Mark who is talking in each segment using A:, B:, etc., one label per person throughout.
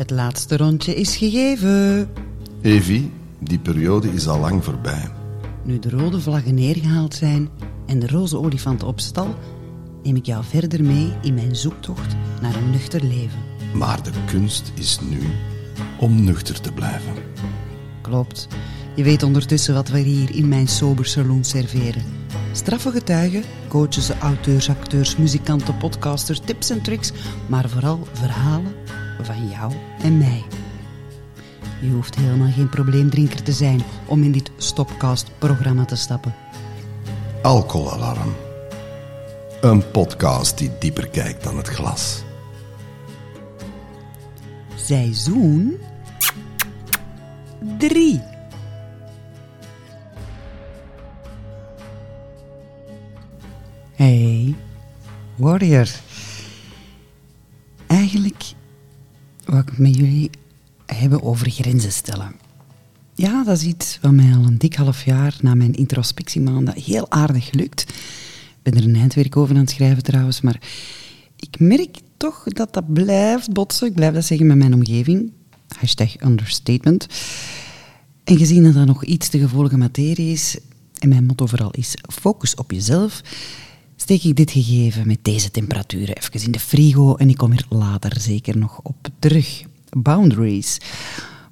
A: Het laatste rondje is gegeven.
B: Evi, die periode is al lang voorbij.
A: Nu de rode vlaggen neergehaald zijn en de roze olifant op stal, neem ik jou verder mee in mijn zoektocht naar een nuchter leven.
B: Maar de kunst is nu om nuchter te blijven.
A: Klopt. Je weet ondertussen wat we hier in mijn sober saloon serveren. Straffe getuigen, coaches, auteurs, acteurs, muzikanten, podcasters, tips en tricks, maar vooral verhalen van jou en mij. Je hoeft helemaal geen probleemdrinker te zijn om in dit Stopcast-programma te stappen.
B: Alcoholalarm. Een podcast die dieper kijkt dan het glas.
A: Seizoen 3. Hey, warrior. Eigenlijk wil ik met jullie hebben over grenzen stellen. Ja, dat is iets wat mij al een dik half jaar na mijn introspectiemaanden heel aardig lukt. Ik ben er een eindwerk over aan het schrijven trouwens, maar ik merk toch dat dat blijft botsen. Ik blijf dat zeggen met mijn omgeving. Hashtag understatement. En gezien dat dat nog iets te gevoelige materie is, en mijn motto vooral is focus op jezelf, steek ik dit gegeven met deze temperaturen even in de frigo en ik kom er later zeker nog op terug. Boundaries.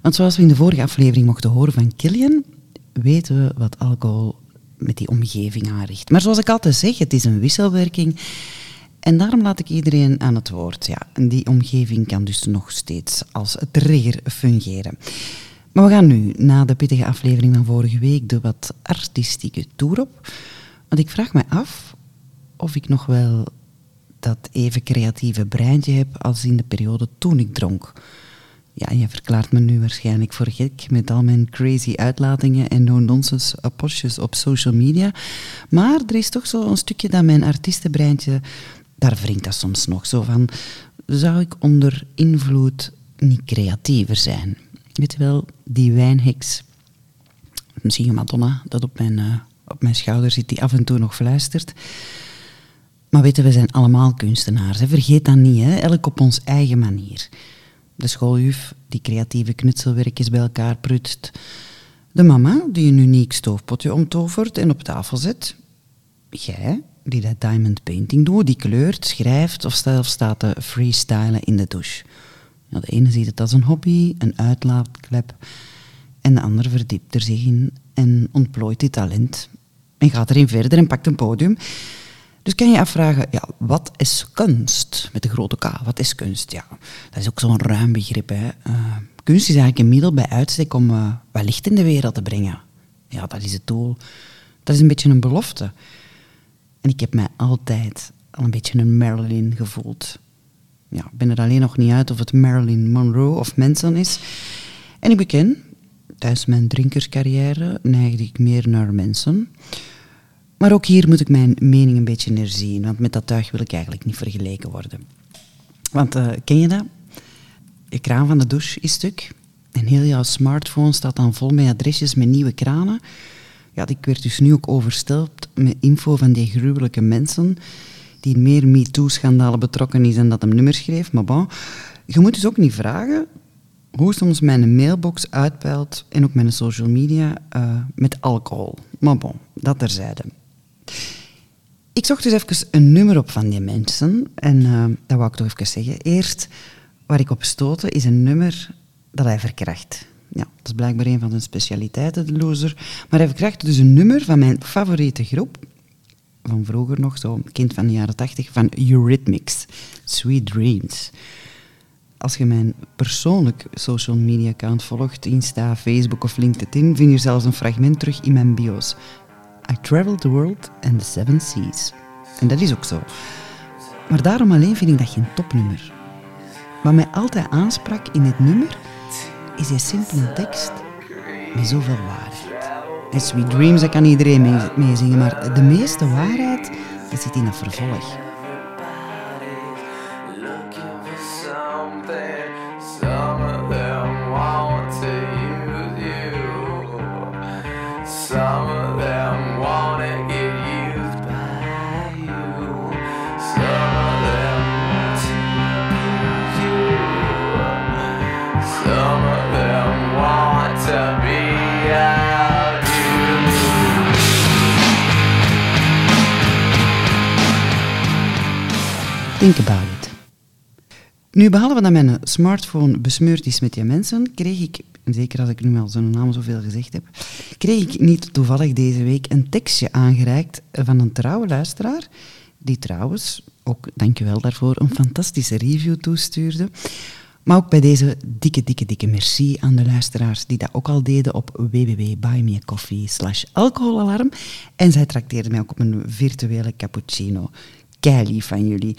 A: Want zoals we in de vorige aflevering mochten horen van Killian, weten we wat alcohol met die omgeving aanricht. Maar zoals ik altijd zeg, het is een wisselwerking. En daarom laat ik iedereen aan het woord. Ja, en die omgeving kan dus nog steeds als trigger fungeren. Maar we gaan nu, na de pittige aflevering van vorige week, de wat artistieke tour op. Want ik vraag me af of ik nog wel dat even creatieve breintje heb als in de periode toen ik dronk. Ja, je verklaart me nu waarschijnlijk voor gek met al mijn crazy uitlatingen en no-nonsense op social media. Maar er is toch zo een stukje dat mijn artiestenbreintje, daar wringt dat soms nog zo van. Zou ik onder invloed niet creatiever zijn? Weet je wel, die wijnheks, misschien Madonna dat op mijn, uh, op mijn schouder zit, die af en toe nog fluistert. Maar weten, we zijn allemaal kunstenaars. Hè? Vergeet dat niet, hè? elk op ons eigen manier. De schooljuf die creatieve knutselwerkjes bij elkaar prutst. De mama die een uniek stoofpotje omtovert en op tafel zet. Jij die dat diamond painting doet, die kleurt, schrijft of zelf staat te freestylen in de douche. De ene ziet het als een hobby, een uitlaatklep. En de ander verdiept er zich in en ontplooit dit talent. En gaat erin verder en pakt een podium. Dus kan je afvragen, ja, wat is kunst? Met de grote K, wat is kunst? Ja, dat is ook zo'n ruim begrip. Uh, kunst is eigenlijk een middel bij uitstek om uh, wat licht in de wereld te brengen. Ja, dat is het doel. Dat is een beetje een belofte. En ik heb mij altijd al een beetje een Marilyn gevoeld. Ja, ik ben er alleen nog niet uit of het Marilyn Monroe of Manson is. En ik beken, tijdens mijn drinkerscarrière neigde ik meer naar Manson. Maar ook hier moet ik mijn mening een beetje herzien, want met dat tuig wil ik eigenlijk niet vergeleken worden. Want uh, ken je dat? Je kraan van de douche is stuk en heel jouw smartphone staat dan vol met adresjes met nieuwe kranen. Ja, ik werd dus nu ook oversteld met info van die gruwelijke mensen die meer MeToo-schandalen betrokken is en dat hem nummer schreef. Maar bon, je moet dus ook niet vragen hoe soms mijn mailbox uitpeilt en ook mijn social media uh, met alcohol. Maar bon, dat terzijde. Ik zocht dus even een nummer op van die mensen. En uh, dat wou ik toch even zeggen. Eerst, waar ik op stoten, is een nummer dat hij verkracht. Ja, dat is blijkbaar een van zijn specialiteiten, de loser. Maar hij verkracht dus een nummer van mijn favoriete groep. Van vroeger nog, zo kind van de jaren tachtig, van Eurythmics. Sweet Dreams. Als je mijn persoonlijk social media account volgt, Insta, Facebook of LinkedIn, vind je zelfs een fragment terug in mijn bio's. I traveled the world and the seven seas. En dat is ook zo. Maar daarom alleen vind ik dat geen topnummer. Wat mij altijd aansprak in het nummer, is die simpele tekst met zoveel waarheid. En Sweet Dreams, dat kan iedereen meezingen, maar de meeste waarheid dat zit in het vervolg. Think about it. Nu, behalve dat mijn smartphone besmeurd is met die mensen, kreeg ik, zeker als ik nu al zijn naam zoveel gezegd heb, kreeg ik niet toevallig deze week een tekstje aangereikt van een trouwe luisteraar, die trouwens, ook dankjewel daarvoor, een fantastische review toestuurde. Maar ook bij deze dikke, dikke, dikke merci aan de luisteraars die dat ook al deden op www.buymeacoffee slash alcoholalarm. En zij trakteerden mij ook op een virtuele cappuccino. Kei van jullie.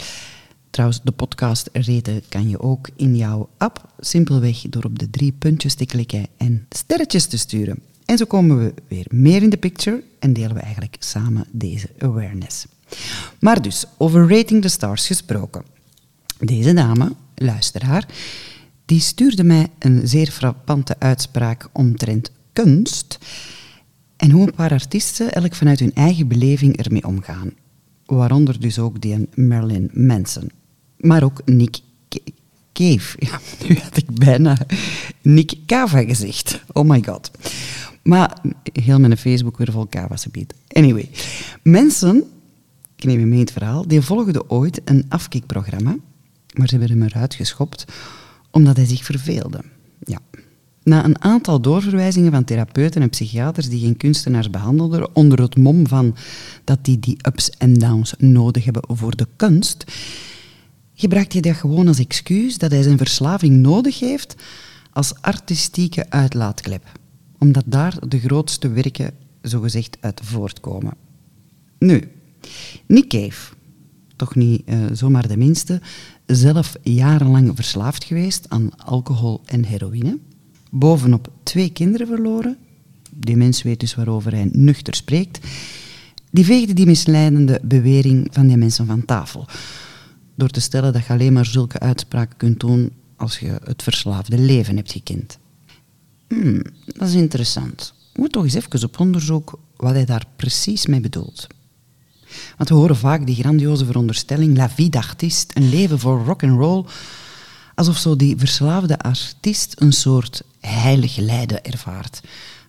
A: Trouwens, de podcast reten kan je ook in jouw app simpelweg door op de drie puntjes te klikken en sterretjes te sturen. En zo komen we weer meer in de picture en delen we eigenlijk samen deze awareness. Maar dus, over Rating the Stars gesproken. Deze dame, luisteraar, die stuurde mij een zeer frappante uitspraak omtrent kunst en hoe een paar artiesten elk vanuit hun eigen beleving ermee omgaan. Waaronder dus ook die Marilyn Manson. Maar ook Nick Cave. Ja, nu had ik bijna Nick Cava gezegd. Oh my god. Maar heel mijn Facebook weer vol Cava's gebied. Anyway, mensen, ik neem je mee het verhaal, die volgden ooit een afkikprogramma, maar ze hebben hem eruit geschopt omdat hij zich verveelde. Ja. Na een aantal doorverwijzingen van therapeuten en psychiaters die geen kunstenaars behandelden, onder het mom van dat die die ups en downs nodig hebben voor de kunst, gebruikt hij dat gewoon als excuus dat hij zijn verslaving nodig heeft als artistieke uitlaatklep, omdat daar de grootste werken zogezegd uit voortkomen. Nu, Nick Cave, toch niet uh, zomaar de minste, zelf jarenlang verslaafd geweest aan alcohol en heroïne, bovenop twee kinderen verloren, die mens weet dus waarover hij nuchter spreekt, die veegde die misleidende bewering van die mensen van tafel door te stellen dat je alleen maar zulke uitspraken kunt doen als je het verslaafde leven hebt gekend. Hmm, dat is interessant. We moeten toch eens even op onderzoek wat hij daar precies mee bedoelt. Want we horen vaak die grandioze veronderstelling, la vie d'artiste, een leven voor rock and roll, alsof zo die verslaafde artiest een soort heilig lijden ervaart.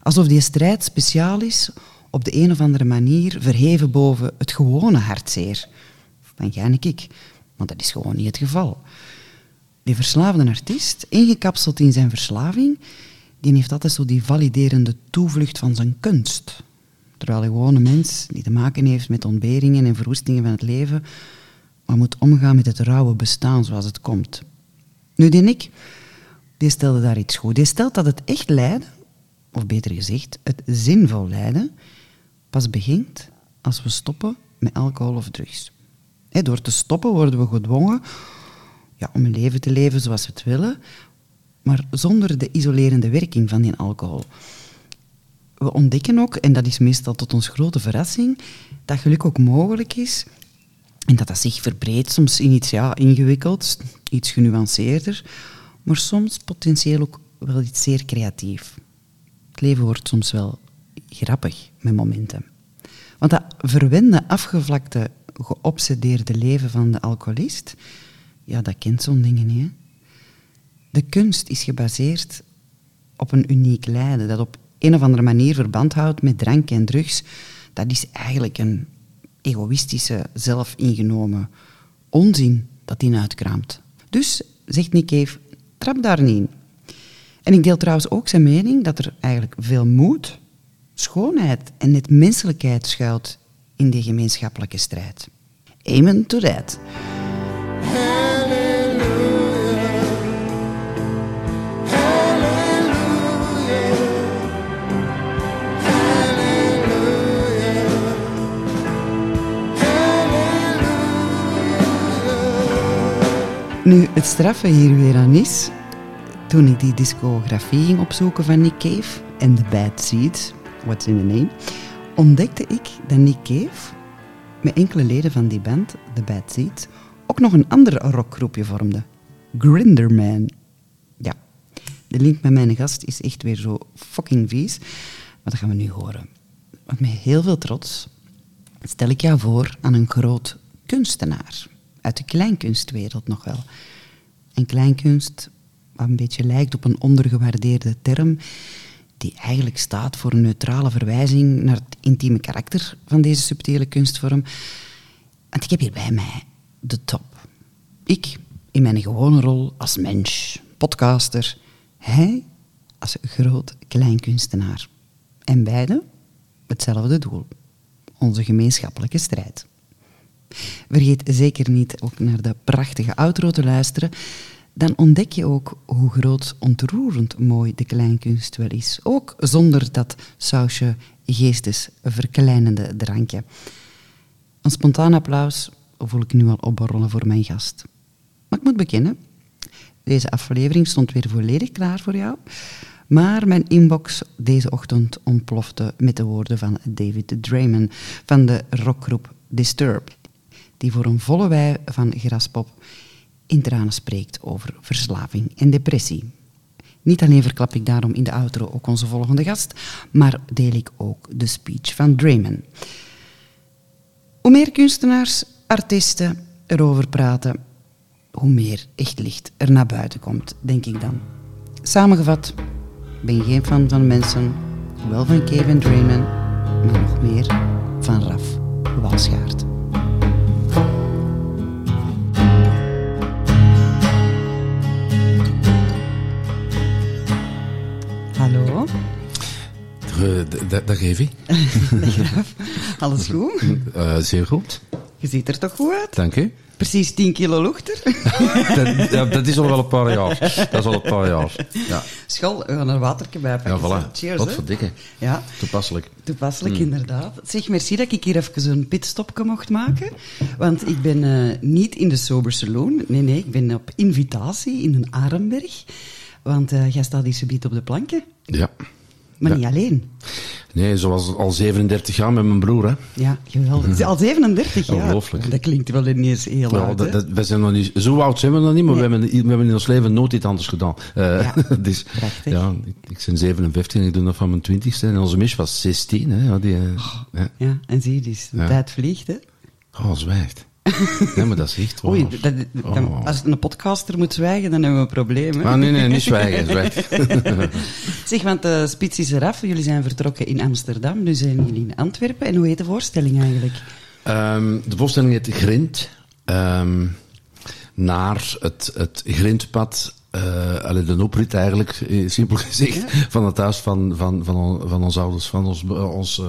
A: Alsof die strijd speciaal is, op de een of andere manier verheven boven het gewone hartzeer. Van jij en ik. Want dat is gewoon niet het geval. Die verslaafde artiest, ingekapseld in zijn verslaving, die heeft altijd zo die validerende toevlucht van zijn kunst. Terwijl een gewone mens die te maken heeft met ontberingen en verwoestingen van het leven, maar moet omgaan met het rauwe bestaan zoals het komt. Nu, die Nick, die stelde daar iets goed. Die stelt dat het echt lijden, of beter gezegd, het zinvol lijden, pas begint als we stoppen met alcohol of drugs door te stoppen worden we gedwongen ja, om een leven te leven zoals we het willen, maar zonder de isolerende werking van die alcohol. We ontdekken ook, en dat is meestal tot ons grote verrassing, dat geluk ook mogelijk is en dat dat zich verbreedt, soms in iets ja, ingewikkeld, iets genuanceerder, maar soms potentieel ook wel iets zeer creatief. Het leven wordt soms wel grappig met momenten. Want dat verwende, afgevlakte geobsedeerde leven van de alcoholist, ja, dat kent zo'n dingen niet. Hè? De kunst is gebaseerd op een uniek lijden, dat op een of andere manier verband houdt met drank en drugs. Dat is eigenlijk een egoïstische, zelfingenomen onzin dat die uitkraamt. Dus, zegt Cave, trap daar niet in. En ik deel trouwens ook zijn mening dat er eigenlijk veel moed, schoonheid en net menselijkheid schuilt in die gemeenschappelijke strijd. Amen to that. Nu, het straffe hier weer aan is, toen ik die discografie ging opzoeken van Nick Cave en The Bad Seeds, what's in the name, ontdekte ik dat Nick Cave met enkele leden van die band, The Bad Seeds, ook nog een ander rockgroepje vormde. Grinderman. Ja, de link met mijn gast is echt weer zo fucking vies. Maar dat gaan we nu horen. Want met heel veel trots stel ik jou voor aan een groot kunstenaar. Uit de kleinkunstwereld nog wel. En kleinkunst, wat een beetje lijkt op een ondergewaardeerde term, die eigenlijk staat voor een neutrale verwijzing naar het intieme karakter van deze subtiele kunstvorm. Want ik heb hier bij mij de top. Ik in mijn gewone rol als mens, podcaster. Hij als groot kleinkunstenaar. En beide hetzelfde doel. Onze gemeenschappelijke strijd. Vergeet zeker niet ook naar de prachtige outro te luisteren. Dan ontdek je ook hoe groot ontroerend mooi de kleinkunst wel is. Ook zonder dat sausje geestesverkleinende drankje. Een spontaan applaus voel ik nu al opborrelen voor mijn gast. Maar ik moet bekennen, deze aflevering stond weer volledig klaar voor jou. Maar mijn inbox deze ochtend ontplofte met de woorden van David Draymond van de rockgroep Disturbed, die voor een volle wei van graspop in tranen spreekt over verslaving en depressie. Niet alleen verklap ik daarom in de outro ook onze volgende gast, maar deel ik ook de speech van Draymond. Hoe meer kunstenaars, artiesten erover praten, hoe meer echt licht er naar buiten komt, denk ik dan. Samengevat, ben je geen fan van mensen, wel van Kevin Draymond, maar nog meer van Raf Walschaert.
C: Dag Evie.
A: Dag Raf. Alles goed?
C: Uh, zeer goed.
A: Je ziet er toch goed uit?
C: Dank u.
A: Precies 10 kilo luchter.
C: dat, ja, dat is al wel een paar jaar. Dat is al een paar jaar. Ja.
A: School, we gaan er waterke bij pakken.
C: Ja, voilà.
A: Cheers,
C: Wat voor dikke.
A: Ja,
C: Toepasselijk.
A: toepasselijk inderdaad. Zeg, merci dat ik hier even zo'n pitstopje mocht maken. Want ik ben eh, niet in de Sober Saloon. Nee, nee, ik ben op invitatie in een Arenberg. Want eh, jij staat hier subiet op de planken.
C: Ja.
A: Maar
C: Ja.
A: niet alleen.
C: Nee, zoals al 37 jaar met mijn broer, hè.
A: Ja, geweldig. Al 37 jaar.
C: Ongelooflijk.
A: Dat klinkt wel ineens heel
C: Ja,
A: oud,
C: dat, wij zijn nog niet, zo oud zijn we nog niet, maar
A: Nee.
C: we, hebben, we hebben in ons leven nooit iets anders gedaan. Eh,
A: Ja,
C: dus,
A: prachtig.
C: ja, ik, ik ben 57 en ik doe dat van mijn 20ste. En onze mis was 16, hè. Ja, die, eh, ja.
A: Ja, en zie je, dus de tijd vliegt, hè?
C: Oh, zwijgt. ja, maar dat is echt waar.
A: Oei, dat,
C: Oh.
A: als een podcaster moet zwijgen, dan hebben we een probleem, hè?
C: Ah, nee, nee, niet zwijgen, zwijgen.
A: Zeg, want de spits is eraf. Jullie zijn vertrokken in Amsterdam, nu zijn jullie in Antwerpen. En hoe heet de voorstelling eigenlijk?
C: Ehm, de voorstelling heet Grind. ehm, naar het, het Grindpad. allee, de oprit eigenlijk, eh, simpel gezegd, van het huis van, van, van, van ons ouders, van ons, eh, ons,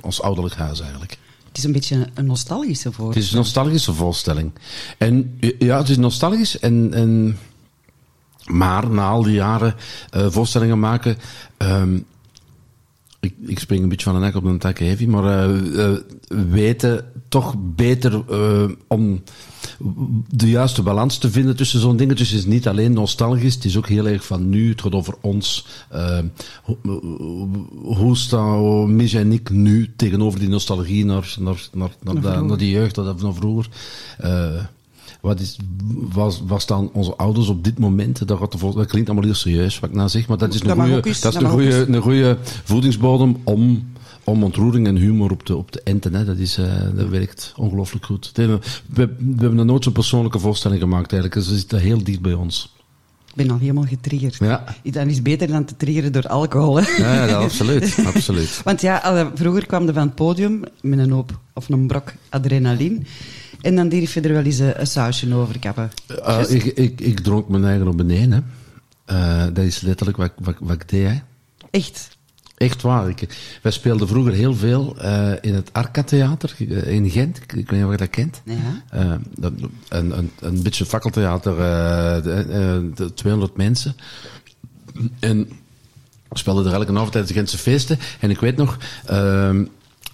C: ons ouderlijk huis eigenlijk.
A: Het is een beetje een nostalgische
C: Het
A: voorstelling.
C: is een nostalgische voorstelling. En ja, het is nostalgisch en, en maar na al die jaren eh, voorstellingen maken, ehm, ik, ik spring een beetje van een nek op een tak heavy, maar eh, eh, weten toch beter om de juiste balans te vinden tussen zo'n dingen. Dus het is niet alleen nostalgisch, het is ook heel erg van nu. Het gaat over ons. Eh, hoe, hoe staan Mich en ik nu tegenover die nostalgie naar, naar, naar, naar, de- naar die jeugd, dat van vroeger? Eh, wat is, waar, waar staan onze ouders op dit moment? Dat, gaat ervoor- dat klinkt allemaal heel serieus wat ik nou zeg, maar dat is
A: Dat
C: een goede voedingsbodem om, om ontroering en humor op te, op te enten. Hè. Dat, is, eh, dat werkt ongelooflijk goed. We, we hebben nog nooit zo'n persoonlijke voorstelling gemaakt eigenlijk. Dus het zit heel dicht bij ons.
A: Ik ben al helemaal getriggerd.
C: Ja.
A: Dat is beter dan te triggeren door alcohol, hè?
C: Ja, ja absoluut. absoluut.
A: Want ja, alle- vroeger kwam je van het podium met een hoop of een brok adrenaline. En dan durf je er wel eens een, een sausje over kappen.
C: Eh, ik, ik, ik dronk mijn eigen op beneden. Hè. Eh, dat is letterlijk wat, wat, wat ik deed. Hè.
A: Echt.
C: Echt waar. Ik, wij speelden vroeger heel veel eh, in het Arca Theater eh, in Gent. Ik, ik weet niet of je dat kent.
A: Ja.
C: Eh, een, een, een beetje fakkeltheater, eh, de, eh, de 200 mensen. En we speelden er elke avond tijdens de Gentse feesten. En ik weet nog, ehm,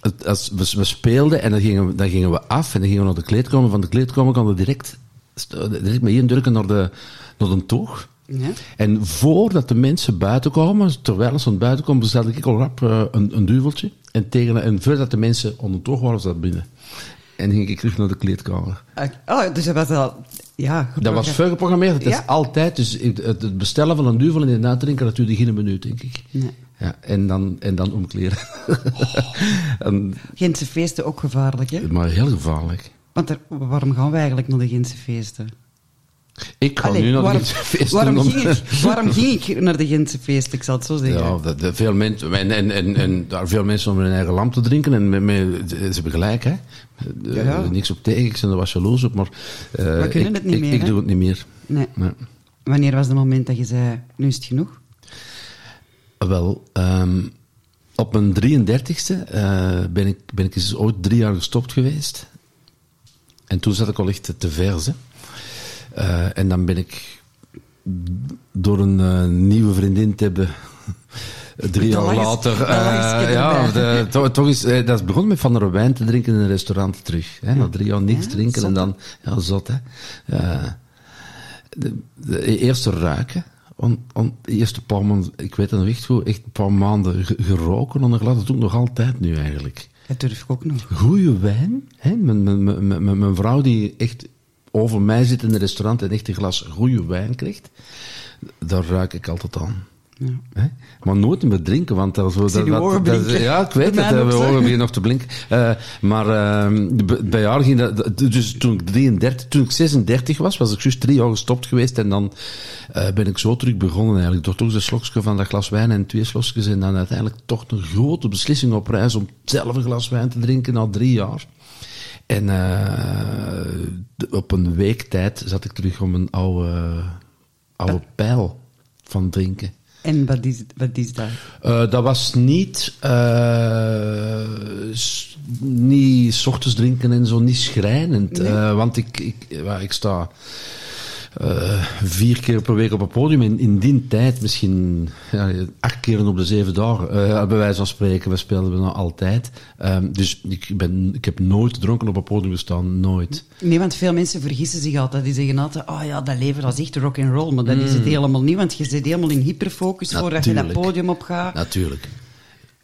C: het- als we, we speelden en dan gingen, we- dan gingen we af en dan gingen we naar de kleedkamer. Van de kleedkamer konden we direct, direct met één drukken naar de, naar de toog.
A: Ja.
C: En voordat de mensen buiten komen, terwijl ze aan het buiten komen, bestelde ik al rap eh, een, een duveltje. En, tegen, en voordat de mensen onder waren, zat binnen. En ging ik terug naar de kleedkamer.
A: Oh, dus dat was al... Ja,
C: Dat was veel geprogrammeerd. Het
A: Ja.
C: is altijd, dus het bestellen van een duvel en het uitdrinken, dat duurde geen minuut, denk ik.
A: Nee.
C: Ja, en dan, en dan omkleren. en,
A: Gentse feesten ook gevaarlijk, hè?
C: maar heel gevaarlijk.
A: Want er, waarom gaan we eigenlijk naar de Gentse feesten?
C: Ik ga nu naar
A: waarom,
C: de feest
A: waarom,
C: om-
A: ging ik, waarom ging ik naar de Gentse feest? Ik zal het zo zeggen.
C: Ja, dat veel mensen, en, en, en, en daar veel mensen om hun eigen lamp te drinken. En met, met, ze hebben gelijk, hè.
A: Ja, ja.
C: niks op tegen, ik ben er was jaloers op, maar... eh,
A: We kunnen
C: ik,
A: het niet
C: ik,
A: meer,
C: Ik
A: hè?
C: doe het niet meer.
A: Nee.
C: Nee.
A: Wanneer was het moment dat je zei, nu is het genoeg?
C: Wel, ehm, op mijn 33ste eh, ben, ik, ben ik eens ooit drie jaar gestopt geweest. En toen zat ik al echt te vers. hè. Eh, en dan ben ik door een eh, nieuwe vriendin te hebben. Drie jaar later. eh, ja, de- toch, toch is, eh, dat is begonnen met van de wijn te drinken in een restaurant terug. Hè, Na drie jaar niks
A: Ja,
C: drinken
A: zot,
C: en dan. Ja, zot, hè. De, de eerste ruiken. On, on, de eerste paar maanden, ik weet het nog echt goed, echt een paar maanden ge- geroken en ik laat het ook nog altijd nu eigenlijk.
A: Dat durf ik ook nog.
C: Goeie wijn. Hè? Mijn, mijn, mijn, mijn, mijn vrouw die echt over mij zit in een restaurant en echt een glas goede wijn krijgt, daar ruik ik altijd aan.
A: Ja.
C: Maar nooit meer drinken, want dat, zo,
A: zie
C: dat, dat- dat-. Ja, ik weet mijn
A: zo.
C: ogen beginnen nog te blinken. Eh, maar eh, b- bij haar ging dat, dat- dus toen ik 33, toen ik 36 was, was ik juist drie jaar gestopt geweest en dan eh, ben ik zo terug begonnen eigenlijk. Door toch een slokje van dat glas wijn en twee slokjes en dan uiteindelijk toch een grote beslissing op reis om zelf een glas wijn te drinken na drie jaar. En eh, op een week tijd zat ik terug om een oude, oude pijl van drinken.
A: En wat is, wat is dat?
C: Eh, dat was niet, eh, niet 's ochtends drinken en zo, niet schrijnend. Want ik, ik, ik sta eh, vier keer per week op het podium. In, in die tijd misschien ja, acht keer op de zeven dagen. eh bij wijze van spreken, we speelden we nog altijd. Ehm, dus ik, ben, ik heb nooit dronken op het podium gestaan, nooit.
A: Nee, want veel mensen vergissen zich altijd. Die zeggen altijd, oh ja, dat leven dat is echt rock and roll. Maar dat is het helemaal niet, want je zit helemaal in hyperfocus voordat je dat podium op gaat.
C: Natuurlijk.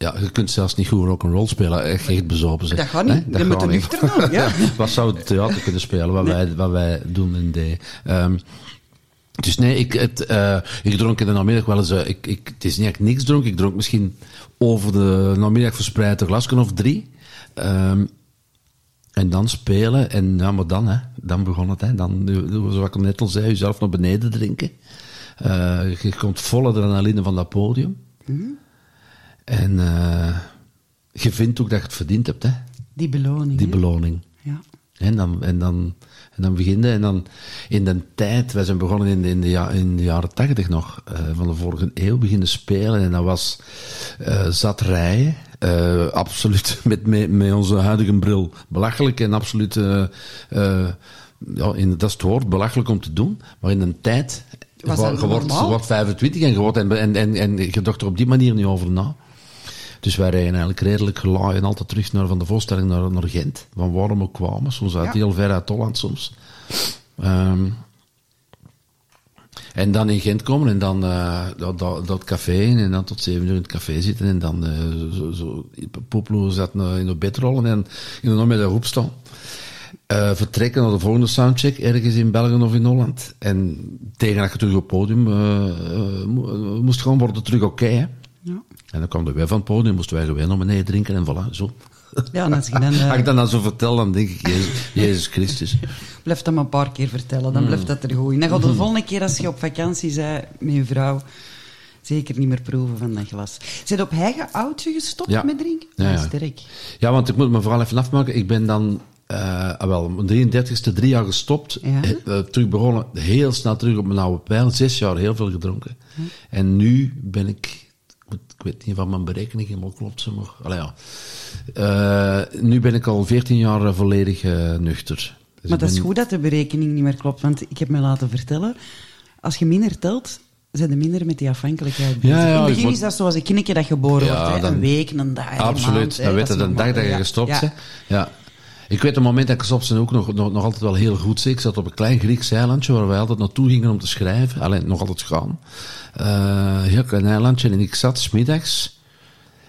C: Ja, je kunt zelfs niet goed rock'n'roll spelen, echt, echt bezopen zijn.
A: Dat gaat niet.
C: Nee,
A: Je moet
C: niet.
A: doen, ja.
C: wat zou het theater kunnen spelen, wat, wij, wat wij doen in de... ehm, dus nee, ik, het, eh, ik dronk in de namiddag wel eens... eh, ik, ik, het is niet dat ik niks dronk, ik dronk misschien over de namiddag verspreid een glasje of drie. Ehm, en dan spelen, en ja, maar dan, hè, dan begon het. Hè, dan, zoals ik net al zei, jezelf naar beneden drinken. Eh, je komt vol adrenaline van dat podium. En eh, je vindt ook dat je het verdiend hebt, hè,
A: Die beloning.
C: die
A: hè?
C: beloning.
A: Ja.
C: En dan, en dan, en dan begin je, en dan in de tijd, wij zijn begonnen in de, in de, ja- in de jaren tachtig nog, eh, van de vorige eeuw beginnen spelen. En dat was eh zat rijden, eh, absoluut met, met, met onze huidige bril belachelijk en absoluut, ja, in, dat is het woord, belachelijk om te doen. Maar in een tijd,
A: Was
C: je, wordt,
A: normaal?
C: je wordt 25 en je, wordt, en, en, en, en je dacht er op die manier niet over na. Dus wij rijden eigenlijk redelijk gelaaien altijd terug naar, van de voorstelling naar, naar Gent. Van waarom we kwamen, soms uit
A: Ja.
C: heel ver uit Holland soms. Ehm, en dan in Gent komen en dan eh, dat, dat, dat café in en dan tot zeven uur in het café zitten en dan eh, zo, zo poploos in de bed rollen en in de namiddag opstaan. Eh, vertrekken naar de volgende soundcheck ergens in België of in Holland. En tegen dat je terug op het podium eh, mo- moest gaan worden terug oké.
A: Ja.
C: en dan kwamen wij van het podium, moesten wij gewoon naar beneden drinken en voilà, zo.
A: ja, en als je dan... eh,
C: Als ik dat dan zo vertel, dan denk ik, Jezus, Jezus Christus.
A: Blijf dat maar een paar keer vertellen,
C: Hmm.
A: dan blijft dat er goed in. Dan gaat de volgende keer als je op vakantie bent met je vrouw, zeker niet meer proeven van dat glas. Zit op eigen oudje gestopt
C: Ja.
A: met drinken?
C: Ja,
A: Ja, sterk.
C: Ja, want ik moet me vooral even afmaken. Ik ben dan, eh ah, wel, mijn 33ste drie jaar gestopt.
A: Ja.
C: Eh, eh, terug begonnen, heel snel terug op mijn oude pijl. Zes jaar heel veel gedronken. En nu ben ik, ik weet niet van mijn berekening helemaal klopt ze, maar, allee, ja. Eh, nu ben ik al 14 jaar eh, volledig eh, nuchter. Dus
A: maar dat is goed dat de berekening niet meer klopt, want ik heb me laten vertellen, als je minder telt, zijn er minder met die afhankelijkheid bezig.
C: Ja, ja,
A: In het begin is dat zoals een knikkje dat geboren
C: Ja,
A: wordt. Hè?
C: dan-
A: Een week, een dag, een
C: Absoluut,
A: maand,
C: dan weet je de dag dat je gestopt bent. Ja. Ik weet het moment dat ik gestopt ben ook nog, nog, nog altijd wel heel goed. zeg. Ik zat op een klein Grieks eilandje waar wij altijd naartoe gingen om te schrijven. Alleen nog altijd gaan. Eh heel klein eilandje. En ik zat smiddags.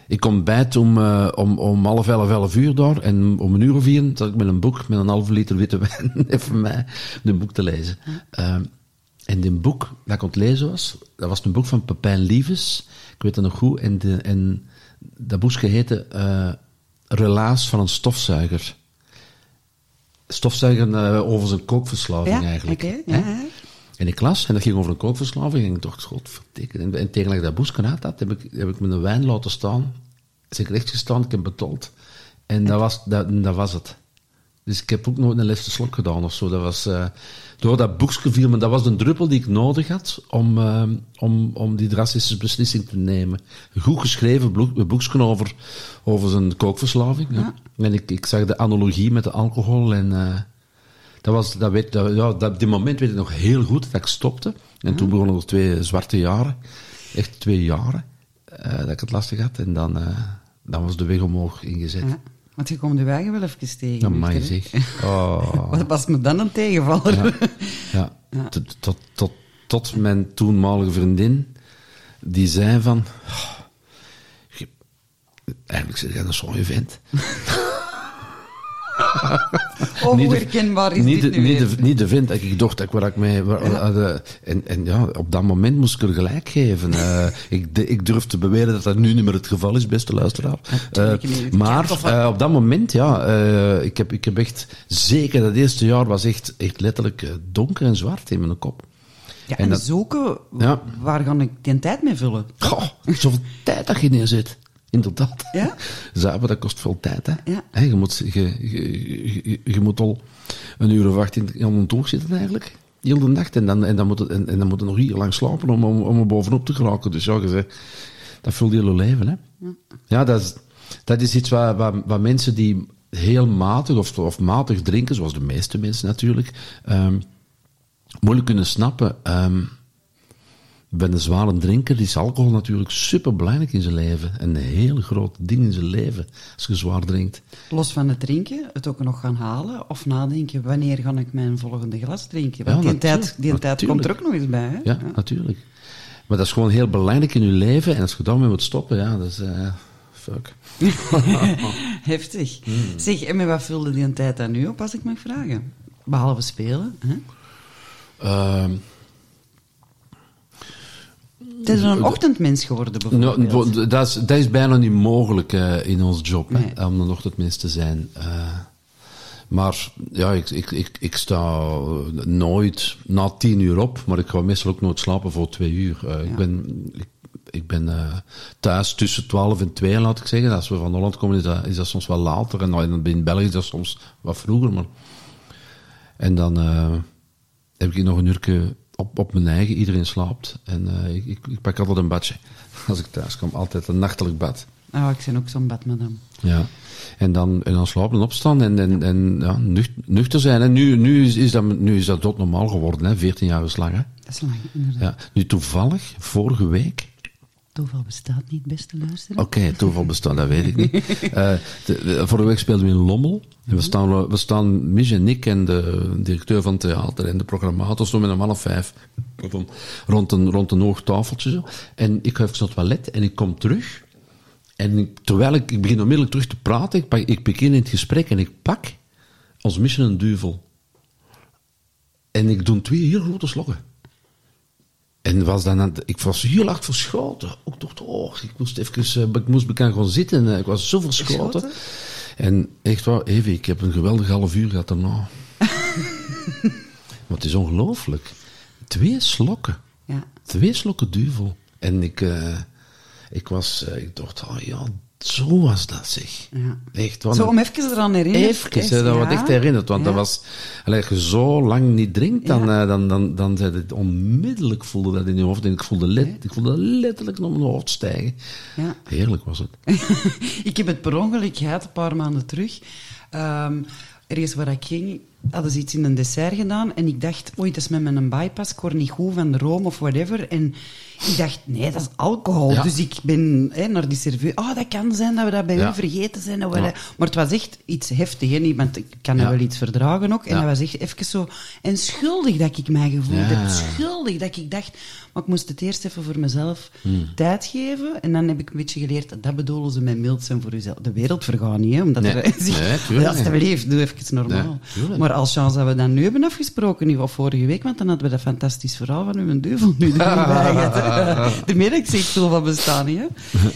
C: Ik kom bijt om, eh, om, om half elf, elf uur daar. En om een uur of vier zat ik met een boek met een halve liter witte wijn even mij een boek te lezen. Ehm, en dit boek dat ik aan het lezen was, dat was een boek van Pepijn Lieves. Ik weet het nog goed. En, de, en dat boekje heette eh, Relaas van een stofzuiger. Stofzuiger eh, over zijn kookverslaving
A: Ja,
C: eigenlijk. hè?
A: ja,
C: in de klas. En dat ging over een kookverslaving. En ik dacht, godverdikke. En, en tegen dat ik dat had, heb ik, heb ik mijn wijn laten staan. Ik recht gestaan, ik heb betold. En dat was, dat, dat was het. Dus ik heb ook nooit een laatste slok gedaan of zo. Dat was, uh, door dat boekje viel, maar dat was een druppel die ik nodig had om, uh, om, om die drastische beslissing te nemen. Een goed geschreven boekje over, over zijn kookverslaving. Ja. En ik, ik zag de analogie met de alcohol en... Uh, dat was, dat weet, dat, ja, dat, die moment weet ik nog heel goed dat ik stopte. En toen begonnen er twee zwarte jaren. Echt twee jaren. dat ik het lastig had. En dan, dan was de weg omhoog ingezet.
A: Ja. Want je komt de wagen wel even tegen.
C: Amai zeg. Oh.
A: Wat was me dan een tegenvaller?
C: Ja, ja. Tot, tot, tot, tot mijn toenmalige vriendin, die zei van... Oh, eigenlijk zeg jij dat zo'n vent.
A: Is
C: niet
A: dit
C: de,
A: nu
C: niet,
A: weer?
C: de, niet de vent dat ik dacht dat ik, waar ik. Waar, uh, en, en ja, op dat moment moest ik er gelijk geven. Uh, ik, de, ik durf te beweren dat dat nu niet meer het geval is, beste luisteraar. Uh, maar op dat moment, ja, ik, heb, ik heb echt... Zeker dat eerste jaar was echt, echt letterlijk donker en zwart in mijn kop.
A: Ja, en, en dat, zoeken, ja. waar ga ik die tijd mee vullen?
C: Goh, zoveel tijd dat je neerzet. Inderdaad.
A: Ja?
C: Zuiver, dat kost veel tijd. Hè?
A: Ja.
C: He, je, moet, je, je, je, je, moet al een uur of acht in, aan een toog zitten eigenlijk. Heel de nacht. En dan, en dan, moet, het, en, en dan moet je nog hier lang slapen om, om, om er bovenop te geraken. Dus ja, je dat vult je hele leven. Hè? Ja. ja, dat is, dat is iets waar, waar, waar mensen die heel matig of, of matig drinken, zoals de meeste mensen natuurlijk, um, moeilijk kunnen snappen. Um, bij een zware drinker is alcohol natuurlijk super belangrijk in zijn leven. Een heel groot ding in zijn leven als je zwaar drinkt.
A: Los van het drinken, het ook nog gaan halen of nadenken: wanneer ga ik mijn volgende glas drinken? Want ja, die, tijd, die tijd komt er ook nog eens bij. Hè?
C: Ja, ja, natuurlijk. Maar dat is gewoon heel belangrijk in je leven. En als je daarmee moet stoppen, ja, dat is. Uh, fuck.
A: Heftig. Mm. Zeg, en met wat vulde die een tijd dan nu op, als ik mag vragen? Behalve spelen. Hè?
C: Uh,
A: het is een ochtendmens geworden, bijvoorbeeld.
C: No, dat, is, dat is bijna niet mogelijk uh, in ons job, nee. hè, om een ochtendmens te zijn. Uh, maar ja, ik, ik, ik, ik sta nooit na tien uur op, maar ik ga meestal ook nooit slapen voor twee uur. Uh, ja. Ik ben, ik, ik ben thuis tussen twaalf en twee, laat ik zeggen. Als we van Holland komen, is dat, is dat soms wel later. En in België is dat soms wat vroeger. Maar... En dan heb ik nog een uurtje op, op mijn eigen, iedereen slaapt. En uh, ik, ik, pak altijd een badje. Als ik thuis kom, altijd een nachtelijk bad.
A: Oh, ik ben ook zo'n badmadam.
C: Ja. En dan, en dan slapen en opstaan en, en, en ja, nuchter, nuchter zijn. En nu, nu, is, is dat, nu is dat doodnormaal geworden, hè? 14 jaar is lang. Hè?
A: Dat is lang, inderdaad.
C: Ja. Nu toevallig, vorige week,
A: Toeval bestaat niet, beste luisteraar.
C: Oké, okay, toeval bestaat, dat weet ik niet. Uh, de, vorige week speelden we in Lommel. En we staan, we staan, Mich en ik en de directeur van het theater en de programmator, stonden met een man of vijf rond een, rond een hoog tafeltje. Zo. En ik ga even naar het toilet en ik kom terug. En ik, terwijl ik, ik begin onmiddellijk terug te praten, ik, pak, ik begin in het gesprek en ik pak als Mich een duvel. En ik doe twee heel grote slokken. En was dan, ik was heel hard verschoten. Ik dacht, oh, ik moest even, ik moest bekend gaan zitten. Ik was zo verschoten. En echt waar, even, ik heb een geweldig half uur gehad daarna. maar het is ongelooflijk. Twee slokken.
A: Ja.
C: Twee slokken duvel. En ik, uh, ik was, uh, ik dacht, oh ja, zo was dat zeg.
A: Ja.
C: Echt,
A: zo om even eraan herinneren.
C: Even, hè, dat wordt echt herinnerd. Want ja. dat was, als je zo lang niet drinkt, dan, ja. uh, dan, dan, dan zei het onmiddellijk voelde dat in je hoofd. En ik voelde, let, ik voelde letterlijk naar mijn hoofd stijgen.
A: Ja.
C: Heerlijk was het.
A: ik heb het per ongeluk gehad, een paar maanden terug. Um, ergens waar ik ging, hadden ze iets in een dessert gedaan. En ik dacht, oei, dat is met mijn bypass. Ik niet goed van de room of whatever. En ik dacht, nee, dat is alcohol.
C: Ja.
A: Dus ik ben hè, naar die serveur. Oh, dat kan zijn dat we dat bij
C: Ja.
A: u vergeten zijn.
C: Ja.
A: Maar het was echt iets heftig. Hè? Iemand ik kan
C: Ja.
A: wel iets verdragen ook. En dat was echt even zo... En schuldig dat ik mij gevoeld heb. Schuldig dat ik dacht... Maar ik moest het eerst even voor mezelf
C: Hmm.
A: tijd geven. En dan heb ik een beetje geleerd... Dat bedoelen ze met mild zijn voor jezelf. De wereld vergaat niet, hè. Omdat
C: Nee.
A: er...
C: Nee, tuurlijk
A: Alsjeblieft, doe even normaal.
C: Nee, tuurlijk.
A: Maar als chance dat we dat nu hebben afgesproken, of vorige week, want dan hadden we dat fantastisch verhaal van uw duivel nu erbij. De merk zegt veel van bestaan hè.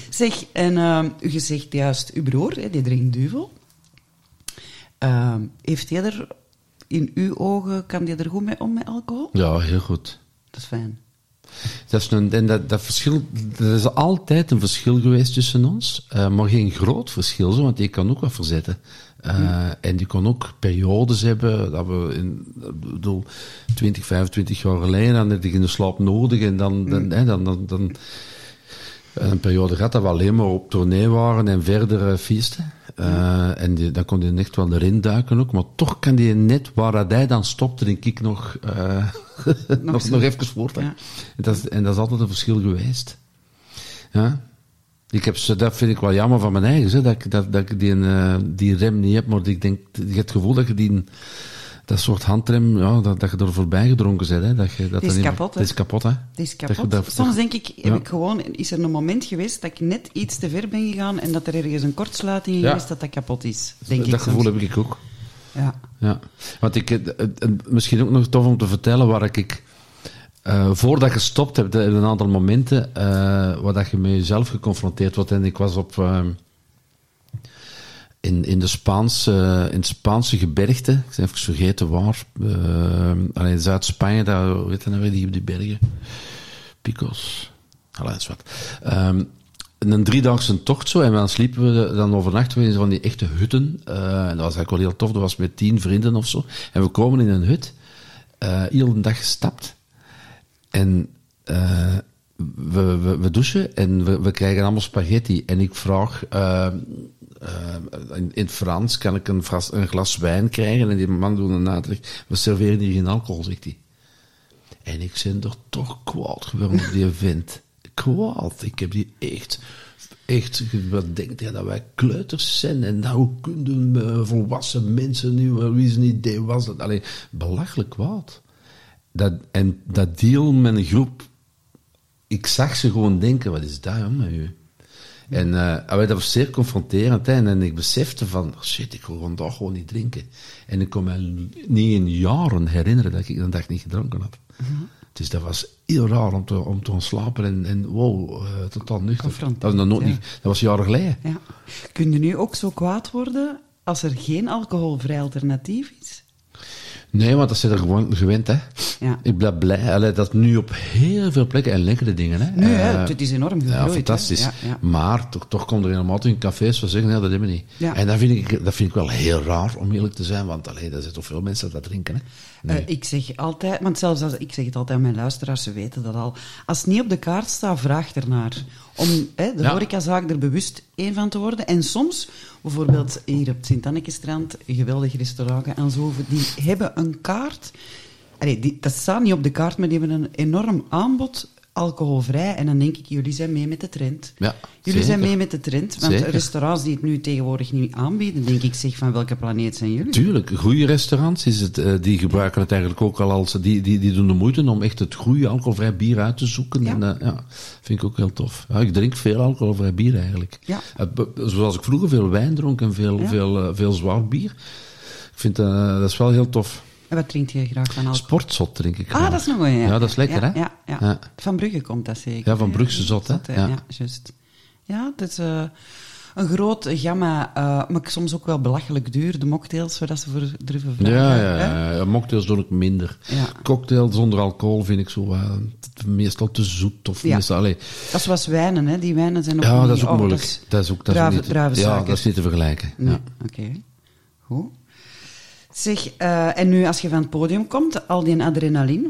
A: Zeg, en ehm, u zegt juist, uw broer, hè, die drinkt duivel. Ehm, heeft hij er in uw ogen, kan die er goed mee om met alcohol?
C: Ja, heel goed.
A: Dat is fijn.
C: Dat is, een, en dat, dat verschil, er is altijd een verschil geweest tussen ons, eh, maar geen groot verschil, zo, want die kan ook wat verzetten. Eh, En die kon ook periodes hebben, dat we in, ik bedoel, 20, 25 jaar geleden, dan had ik in de slaap nodig en dan, dan, hè, dan, dan, dan een periode gehad dat we alleen maar op tournee waren en verder uh, feesten. Uh, en die, dan kon hij echt wel erin duiken ook, maar toch kan die net waar dat hij dan stopte, denk ik nog, uh, nog, nog, even voort. En, dat is, en dat is altijd een verschil geweest. Ja. Ik heb, dat vind ik wel jammer van mijn eigen, hè, dat, ik, dat, dat ik die, uh, die rem niet heb, maar ik denk, je hebt het gevoel dat je die, dat soort handrem, ja, dat, dat je er voorbij gedronken bent. Hè, dat je, dat
A: is kapot, hè?
C: Het is kapot, hè?
A: Het is kapot.
C: dat-
A: Soms denk ik, heb
C: Ja.
A: ik gewoon, is er een moment geweest dat ik net iets te ver ben gegaan en dat er ergens een kortsluiting
C: Ja.
A: is dat dat kapot is. Denk
C: dat
A: ik
C: gevoel
A: soms.
C: heb ik ook.
A: Ja.
C: Ja, want ik, eh, eh, eh, misschien ook nog tof om te vertellen waar ik, eh, voordat je stopt hebt, er een aantal momenten eh, waar dat je met jezelf geconfronteerd wordt. En ik was op, eh, in, in, de Spaanse, in het Spaanse gebergte, ik ben even vergeten waar, eh, alleen Zuid-Spanje, daar, dat nou weer, die, die bergen? Picos. Allee, dat is wat. Ehm, een driedaagse tocht zo, en dan sliepen we, dan overnachten we in van die echte hutten. Eh, en dat was eigenlijk wel heel tof, dat was met tien vrienden of zo. En we komen in een hut, eh de dag gestapt. En eh, we, we, douchen en we, we krijgen allemaal spaghetti. En ik vraag, eh, eh, in, in Frans, kan ik een, een glas wijn krijgen? En die man doet een nader. We serveren hier geen alcohol, zegt hij. En ik ben er toch kwaad geworden die vent. Kwaad. Ik heb die echt, echt, wat denkt hij dat wij kleuters zijn? En nou, hoe kunnen volwassen mensen nu, wie zijn idee was dat? Alleen, belachelijk kwaad. Dat, en dat deal met een groep, ik zag ze gewoon denken, wat is dat, met u? En eh, dat was zeer confronterend. Hè? En ik besefte van, shit, ik wil vandaag gewoon niet drinken. En ik kon me niet in jaren herinneren dat ik een dag niet gedronken had. Dus dat was heel raar om te, om te ontslapen en, en wow, eh, totaal nuchter. Dat was, nog nooit
A: ja.
C: niet, dat was jaren geleden.
A: ja. Kun je nu ook zo kwaad worden als er geen alcoholvrij alternatief is?
C: Nee, want dat zit er gewoon gewend, hè.
A: Ja.
C: Ik ben blij. Allee, dat nu op heel veel plekken, en lekkere dingen, hè.
A: Nu, hè,
C: Eh,
A: het is enorm gegroeid.
C: Ja, fantastisch.
A: Ja, ja.
C: Maar toch, toch komt er helemaal in cafés van zeggen, nee, dat hebben we niet.
A: Ja.
C: En dat vind, ik, dat vind ik wel heel raar, om eerlijk te zijn, want allee, er zijn toch veel mensen dat drinken, hè. Nee.
A: Eh, ik zeg altijd, want zelfs als ik zeg het altijd aan mijn luisteraars, ze weten dat al. Als het niet op de kaart staat, vraag ernaar. Om hè, de horecazaak er bewust één van te worden. En soms, bijvoorbeeld hier op het Sint-Annekestrand, geweldig restaurant en zo, die hebben een kaart. Allee, die, dat staat niet op de kaart, maar die hebben een enorm aanbod alcoholvrij. En dan denk ik, jullie zijn mee met de trend.
C: Ja,
A: jullie zijn mee met de trend. Want
C: Zeker.
A: restaurants die het nu tegenwoordig niet aanbieden, denk ik, zeg van welke planeet zijn jullie?
C: Tuurlijk, goede restaurants is het, eh, die gebruiken het eigenlijk ook al als... Die, die, die doen de moeite om echt het goede alcoholvrij bier uit te zoeken.
A: Ja.
C: En eh, ja, vind ik ook heel tof. Ja, ik drink veel alcoholvrij bier eigenlijk.
A: Ja.
C: Eh, zoals ik vroeger veel wijn dronk en veel,
A: Ja.
C: veel, veel zwaar bier. Ik vind dat is wel heel tof.
A: En wat drink je graag van alcohol?
C: Sportzot drink ik
A: Ah,
C: graag.
A: dat is nog wel, ja.
C: Ja, dat is lekker,
A: ja,
C: hè?
A: Ja. Van Brugge komt dat zeker.
C: Ja, van? Brugse zot, hè?
A: Ja, juist. Ja, eh, een groot gamma, eh, maar soms ook wel belachelijk duur, de mocktails, waar dat ze voor durven vragen.
C: Ja, ja, ja. mocktails doe ik minder.
A: Ja.
C: Cocktail zonder alcohol vind ik zo t- meestal te zoet. Of
A: Ja.
C: meestal, allee,
A: Dat is zoals wijnen, hè. Die wijnen zijn ook
C: ja, dat is ook
A: oh,
C: moeilijk.
A: dat is-
C: Dat is ook, dat is niet, ja, dat is niet te vergelijken.
A: Nee,
C: Ja.
A: oké. Goed. Zeg, eh, en nu als je van het podium komt, al die adrenaline,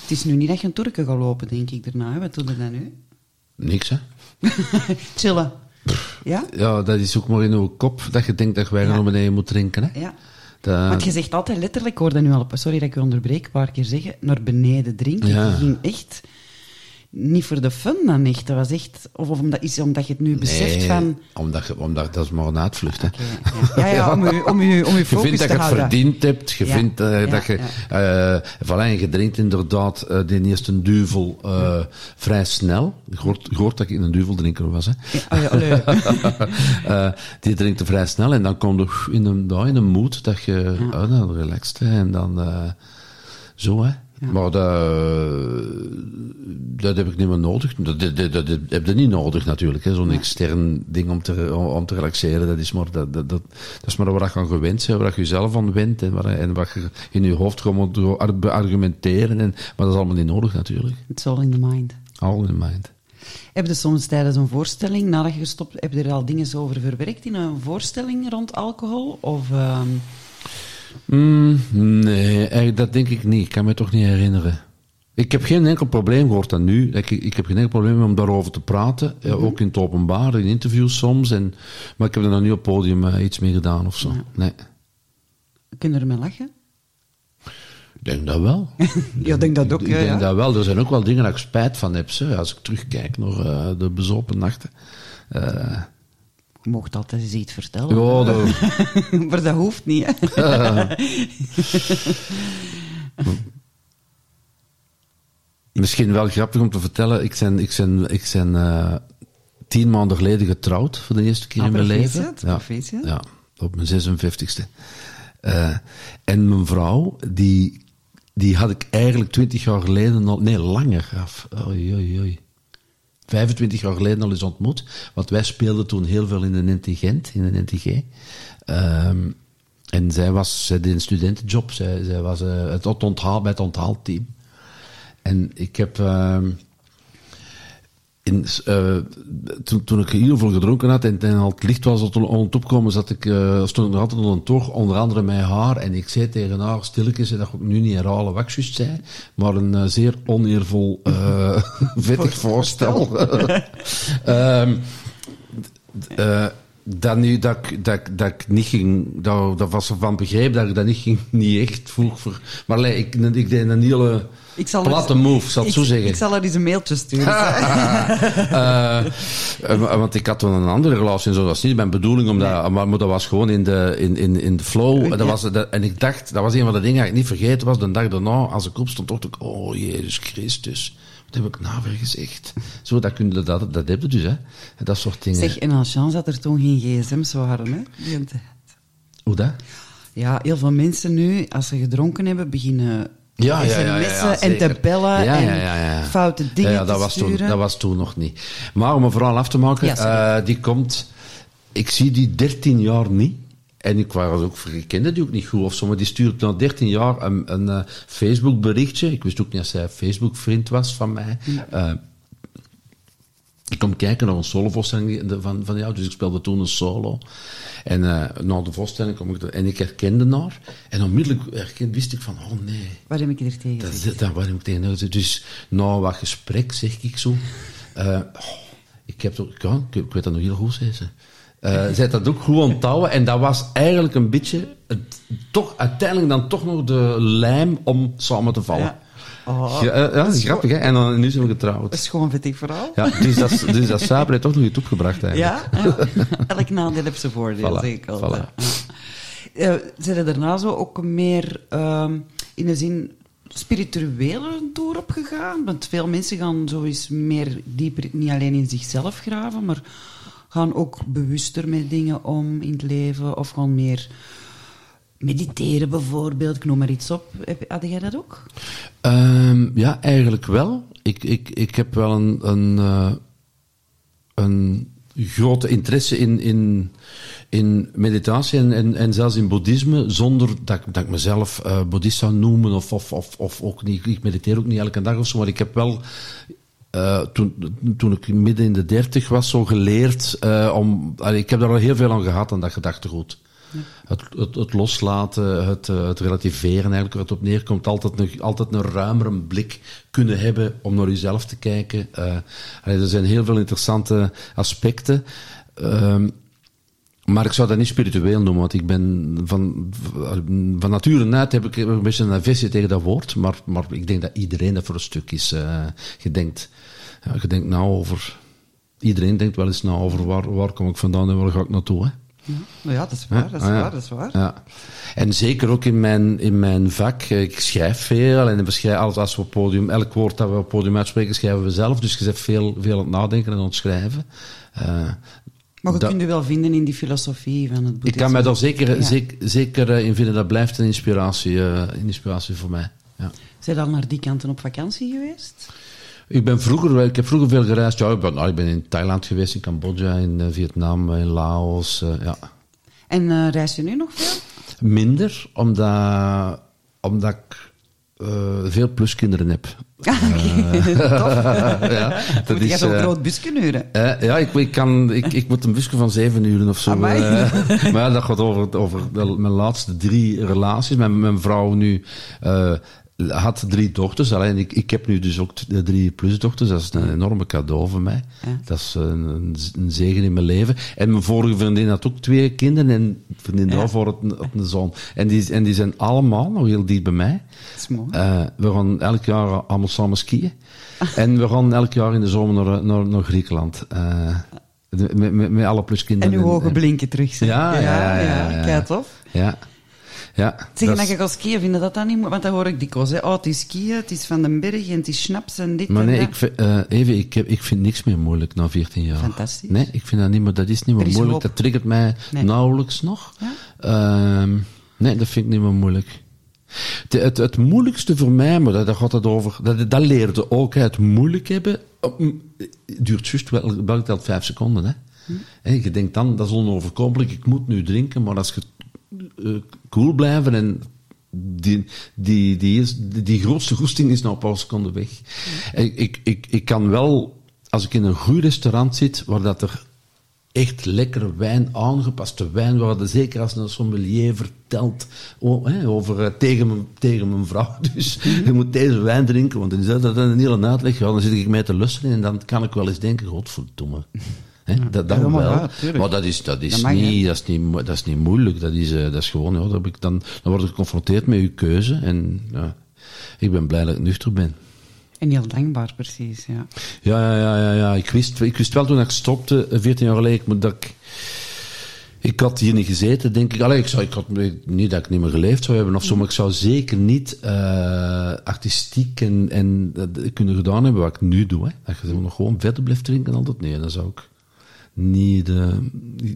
A: het is nu niet dat je een Turken gaat lopen, denk ik, daarna. hè. Wat doe je dan nu?
C: Niks, hè?
A: Chillen. Ja?
C: Ja, dat is ook maar in uw kop dat je denkt dat wij
A: Ja.
C: naar beneden moet drinken, hè?
A: Ja.
C: Dat-
A: Want je zegt altijd letterlijk, ik hoorde nu al, sorry dat ik u onderbreek, een paar keer zeggen, naar beneden drinken.
C: Ja.
A: Je ging echt niet voor de fun dan echt. Dat was echt, of, of omdat, is omdat je het nu beseft
C: Nee,
A: van...
C: omdat, je, omdat dat is maar een uitvlucht, hè?
A: Ja. ja, ja, om je, om je, om je
C: Je
A: focus
C: vindt dat je het
A: houden.
C: verdiend hebt. Je
A: Ja,
C: vindt eh,
A: ja,
C: dat je... eh voilà, je drinkt inderdaad eh de eerste duvel vrij snel. Je hoort, je hoort dat ik een duveldrinker was, hè.
A: Ja, oh.
C: Eh, die drinkt er vrij snel en dan kom je in een, ja, in een mood dat je dan relaxed hè, en dan zo hè. Maar dat, dat heb ik niet meer nodig. Dat, dat, dat, dat heb je niet nodig natuurlijk. Zo'n extern ding om te, om te relaxeren, dat is maar, dat, dat, dat, dat is maar wat je aan gewend bent, waar je jezelf aan went en, waar, en wat je in je hoofd gewoon moet ar- beargumenteren. En, maar dat is allemaal niet nodig natuurlijk.
A: It's all in the mind.
C: All in the mind.
A: Heb je soms tijdens een voorstelling, nadat je gestopt heb je er al dingen over verwerkt in een voorstelling rond alcohol? Of, ehm,
C: Mm, nee, eigenlijk, dat denk ik niet. Ik kan me toch niet herinneren. Ik heb geen enkel probleem gehoord dan nu. Ik, ik heb geen enkel probleem om daarover te praten. eh, ook in het openbaar, in interviews soms. En, maar ik heb er nog niet op het podium eh, iets mee gedaan of zo. Nee.
A: kun je ermee lachen?
C: Ik denk dat wel.
A: Ja, ik denk dat ook,
C: Ik
A: ja,
C: denk
A: ja.
C: dat wel. Er zijn ook wel dingen dat ik spijt van heb. Zo. Als ik terugkijk naar eh, de bezopen nachten. Eh,
A: Je mocht altijd eens iets vertellen.
C: ja, dat,
A: maar dat hoeft niet, hè?
C: Misschien wel grappig om te vertellen. Ik ben, ik ben, ik ben eh, tien maanden geleden getrouwd voor de eerste keer
A: Ah,
C: in mijn leven. Ja, ja, op mijn 56ste. Eh, en mijn vrouw, die, die had ik eigenlijk twintig jaar geleden al... Nee, langer af. Oei, oei, oei. 25 jaar geleden al eens ontmoet. Want wij speelden toen heel veel in een in een NTG. Ehm, en zij was, zij deed een studentenjob. Zij, zij was eh, het onthaal, bij het onthaalteam. En ik heb... ehm, in, eh, toen, toen ik heel veel gedronken had en, en al het licht was op aan het opkomen, zat ik, eh, stond ik nog altijd onder een toog, onder andere mijn haar. En ik zei tegen haar stilletjes, en dat ik nu niet herhalen wat ik juist zei, maar een eh, zeer oneervol, vettig voorstel. Ehm, eh, dat, nu, dat, ik- dat, dat ik niet ging, dat, dat was ervan begrepen dat ik dat niet ging, niet echt vroeg voor. Maar allee, ik, ik deed een hele
A: Ik zal
C: platte
A: eens-
C: move, zal ik zo zeggen.
A: Ik zal er eens een mailtje sturen.
C: Eh, eh, want ik had toen een andere relatie en zo. Dat was niet mijn bedoeling, om dat, maar, maar dat was gewoon in de, in, in, in de flow. Dat was, dat, en ik dacht, dat was een van de dingen dat ik niet vergeten was. De dag daarna, als ik opstond, dacht ik, oh Jezus Christus. Wat heb ik weer gezegd? Zo, dat, kun je, dat, dat heb je dus, hè. Dat soort dingen.
A: zeg, en als chance dat er toen geen gsm's waren, hè? Die tijd.
C: Hoe dat?
A: Ja, heel veel mensen nu, als ze gedronken hebben, beginnen
C: Ja, ja, ja, ja,
A: en te bellen en foute dingen
C: ja, ja, dat
A: te
C: was
A: sturen.
C: Toen, dat was toen nog niet. Maar om een verhaal af te maken, eh, die komt... Ik zie die 13 jaar niet. En ik, was ook, ik kende die ook niet goed of zo, maar die stuurt na 13 jaar een, een eh, Facebook berichtje. Ik wist ook niet dat zij Facebook vriend was van mij. Eh, ik kom kijken naar een solovoorstelling van, van jou, dus ik speelde toen een solo. En eh na de voorstelling kom ik er, en ik herkende haar. En onmiddellijk herkende, wist ik van, oh nee,
A: Wat heb ik er tegen
C: dat, dat waar ik tegen Dus na wat gesprek zeg ik zo. oh, ik, heb toch, ik, ik weet dat nog heel goed, zei ze. Eh zij dat ook goed onthouden. En dat was eigenlijk een beetje, het, toch, uiteindelijk dan toch nog de lijm om samen te vallen.
A: Ja. Oh,
C: Ja, eh, ja, dat is grappig, hè? En dan, nu zijn we getrouwd.
A: Dat is gewoon vettig verhaal.
C: Ja, dus dat, dus dat heeft toch nog iets opgebracht eigenlijk.
A: Ja, ja. elk nadeel heeft zijn voordeel,
C: Voilà,
A: zeg ik altijd.
C: voilà.
A: Eh, zijn er daarna zo ook meer ehm, in de zin spirituele toer opgegaan? Want veel mensen gaan zo eens meer dieper, niet alleen in zichzelf graven, maar gaan ook bewuster met dingen om in het leven of gewoon meer mediteren bijvoorbeeld, ik noem maar iets op. Had jij dat ook?
C: Ehm, ja, eigenlijk wel. Ik, ik, ik heb wel een, een, eh, een grote interesse in, in, in meditatie en, en, en zelfs in boeddhisme, zonder dat, ik- dat ik mezelf eh boeddhist zou noemen of, of, of, of ook niet. Ik mediteer ook niet elke dag of zo, maar ik heb wel. Eh, toen, toen ik midden in de dertig was, zo geleerd eh, om. allee, ik heb daar al heel veel aan gehad, aan dat gedachtegoed. Het, het, het loslaten, het, eh, het relativeren, eigenlijk waar het op neerkomt. Altijd een, altijd een ruimere blik kunnen hebben om naar jezelf te kijken. Allee, er zijn heel veel interessante aspecten. Ehm, maar ik zou dat niet spiritueel noemen, want ik ben van, van nature uit heb ik een beetje een aversie tegen dat woord. Maar, maar ik denk dat iedereen dat voor een stuk is. eh je, denkt, ja, je denkt nou over. Iedereen denkt wel eens na over waar, waar kom ik vandaan en waar ga ik naartoe. Hè?
A: Ja, nou ja dat is waar, dat is
C: Ah, ja.
A: waar, dat is waar.
C: Ja. En zeker ook in mijn, in mijn vak. Ik schrijf veel en we schrijven, alles als we op podium, elk woord dat we op podium uitspreken, schrijven we zelf. Dus je zit veel, veel aan het nadenken en aan het schrijven. Eh,
A: Maar je
C: dat-
A: kunt je wel vinden in die filosofie van het
C: ik
A: boeddhisme.
C: kan mij daar zeker,
A: Ja.
C: zeker, zeker eh, in vinden. Dat blijft een inspiratie, eh, een inspiratie voor mij. Ja.
A: Zijn al naar die kanten op vakantie geweest?
C: Ik ben vroeger, ik heb vroeger veel gereisd. Ja, ik ben, nou, ik ben in Thailand geweest, in Cambodja, in eh, Vietnam, in Laos. eh, ja.
A: En eh, reis je nu nog veel?
C: Minder, omdat, omdat ik veel pluskinderen heb.
A: Ah. Tof.
C: ja,
A: Dat is... zo'n
C: eh,
A: groot buskenuren.
C: ja, ik, ik, kan, ik, ik moet een busje van zeven uur of zo. Eh, maar ja, dat gaat over, over mijn laatste drie relaties. Mijn, mijn vrouw nu had drie dochters. Alleen ik, ik heb nu dus ook t- drie plusdochters. Dat is een enorme cadeau voor mij.
A: Ja.
C: Dat is een, een, zegen in mijn leven. En mijn vorige vriendin had ook twee kinderen. En vriendin
A: Ja.
C: daarvoor had een, had een zoon. En die, en die zijn allemaal nog heel dicht bij mij.
A: Dat is mooi.
C: Eh, we gaan elk jaar allemaal samen skiën. en we gaan elk jaar in de zomer naar, naar, naar Griekenland. Eh, de- met, met, met alle
A: en
C: pluskinderen.
A: uw ogen blinken terug.
C: Ja, ja, ja, ja, ja.
A: Kijk, tof.
C: Ja. Ja
A: Zeg,
C: dat
A: dat
C: is-
A: je gaat skiën, vind je dat dan niet Want dat hoor ik dikwijls. Hè. Oh, het is skiën, het is van den berg en het is schnaps en dit
C: maar
A: en
C: nee,
A: dat.
C: ik, eh, even, ik, heb, ik vind niks meer moeilijk na 14 jaar.
A: Fantastisch.
C: Nee, ik vind dat niet meer, dat is niet meer
A: Er is
C: moeilijk.
A: hoop.
C: Dat triggert mij
A: Nee.
C: nauwelijks nog.
A: Ja?
C: Ehm, nee, dat vind ik niet meer moeilijk. De- het, het moeilijkste voor mij, maar daar, gaat het over, dat, dat leerde ook, het moeilijk hebben, duurt juist wel, wel telt vijf seconden. Hè. Hè, je denkt dan, dat is onoverkomelijk, ik moet nu drinken, maar als je cool blijven en die, die, die, is, die, grootste goesting is nou een paar seconden weg. Ik, ik, ik, ik kan wel, als ik in een goed restaurant zit, waar dat er echt lekkere wijn, aangepaste wijn, waar de, zeker als een sommelier vertelt o- hè, over, eh, tegen, mijn, tegen mijn vrouw. Dus je moet deze wijn drinken, want dan is dat, dat een hele uitleg. Ja, dan zit ik mee te luisteren en dan kan ik wel eens denken, godverdomme. Hè, dat dat wel.
A: ja,
C: maar dat is, dat is,
A: Dat
C: niet, dat is, niet, dat is niet moeilijk. Dat is, eh, dat is gewoon, ja, dan, heb ik dan, dan word ik geconfronteerd met uw keuze. En ja, ik ben blij dat ik nuchter ben.
A: En heel dankbaar, precies. Ja.
C: Ja, ja, ja, ja, ja. Ik, wist, ik wist wel toen ik stopte, eh, 14 jaar geleden, dat ik, ik had hier niet gezeten, denk ik. Allee, ik, zou, ik had niet dat ik niet meer geleefd zou hebben of zo, maar ik zou zeker niet eh, artistiek en, en dat kunnen gedaan hebben wat ik nu doe. Hè. Dat je nog gewoon verder blijft drinken altijd. Nee, dan zou ik niet de,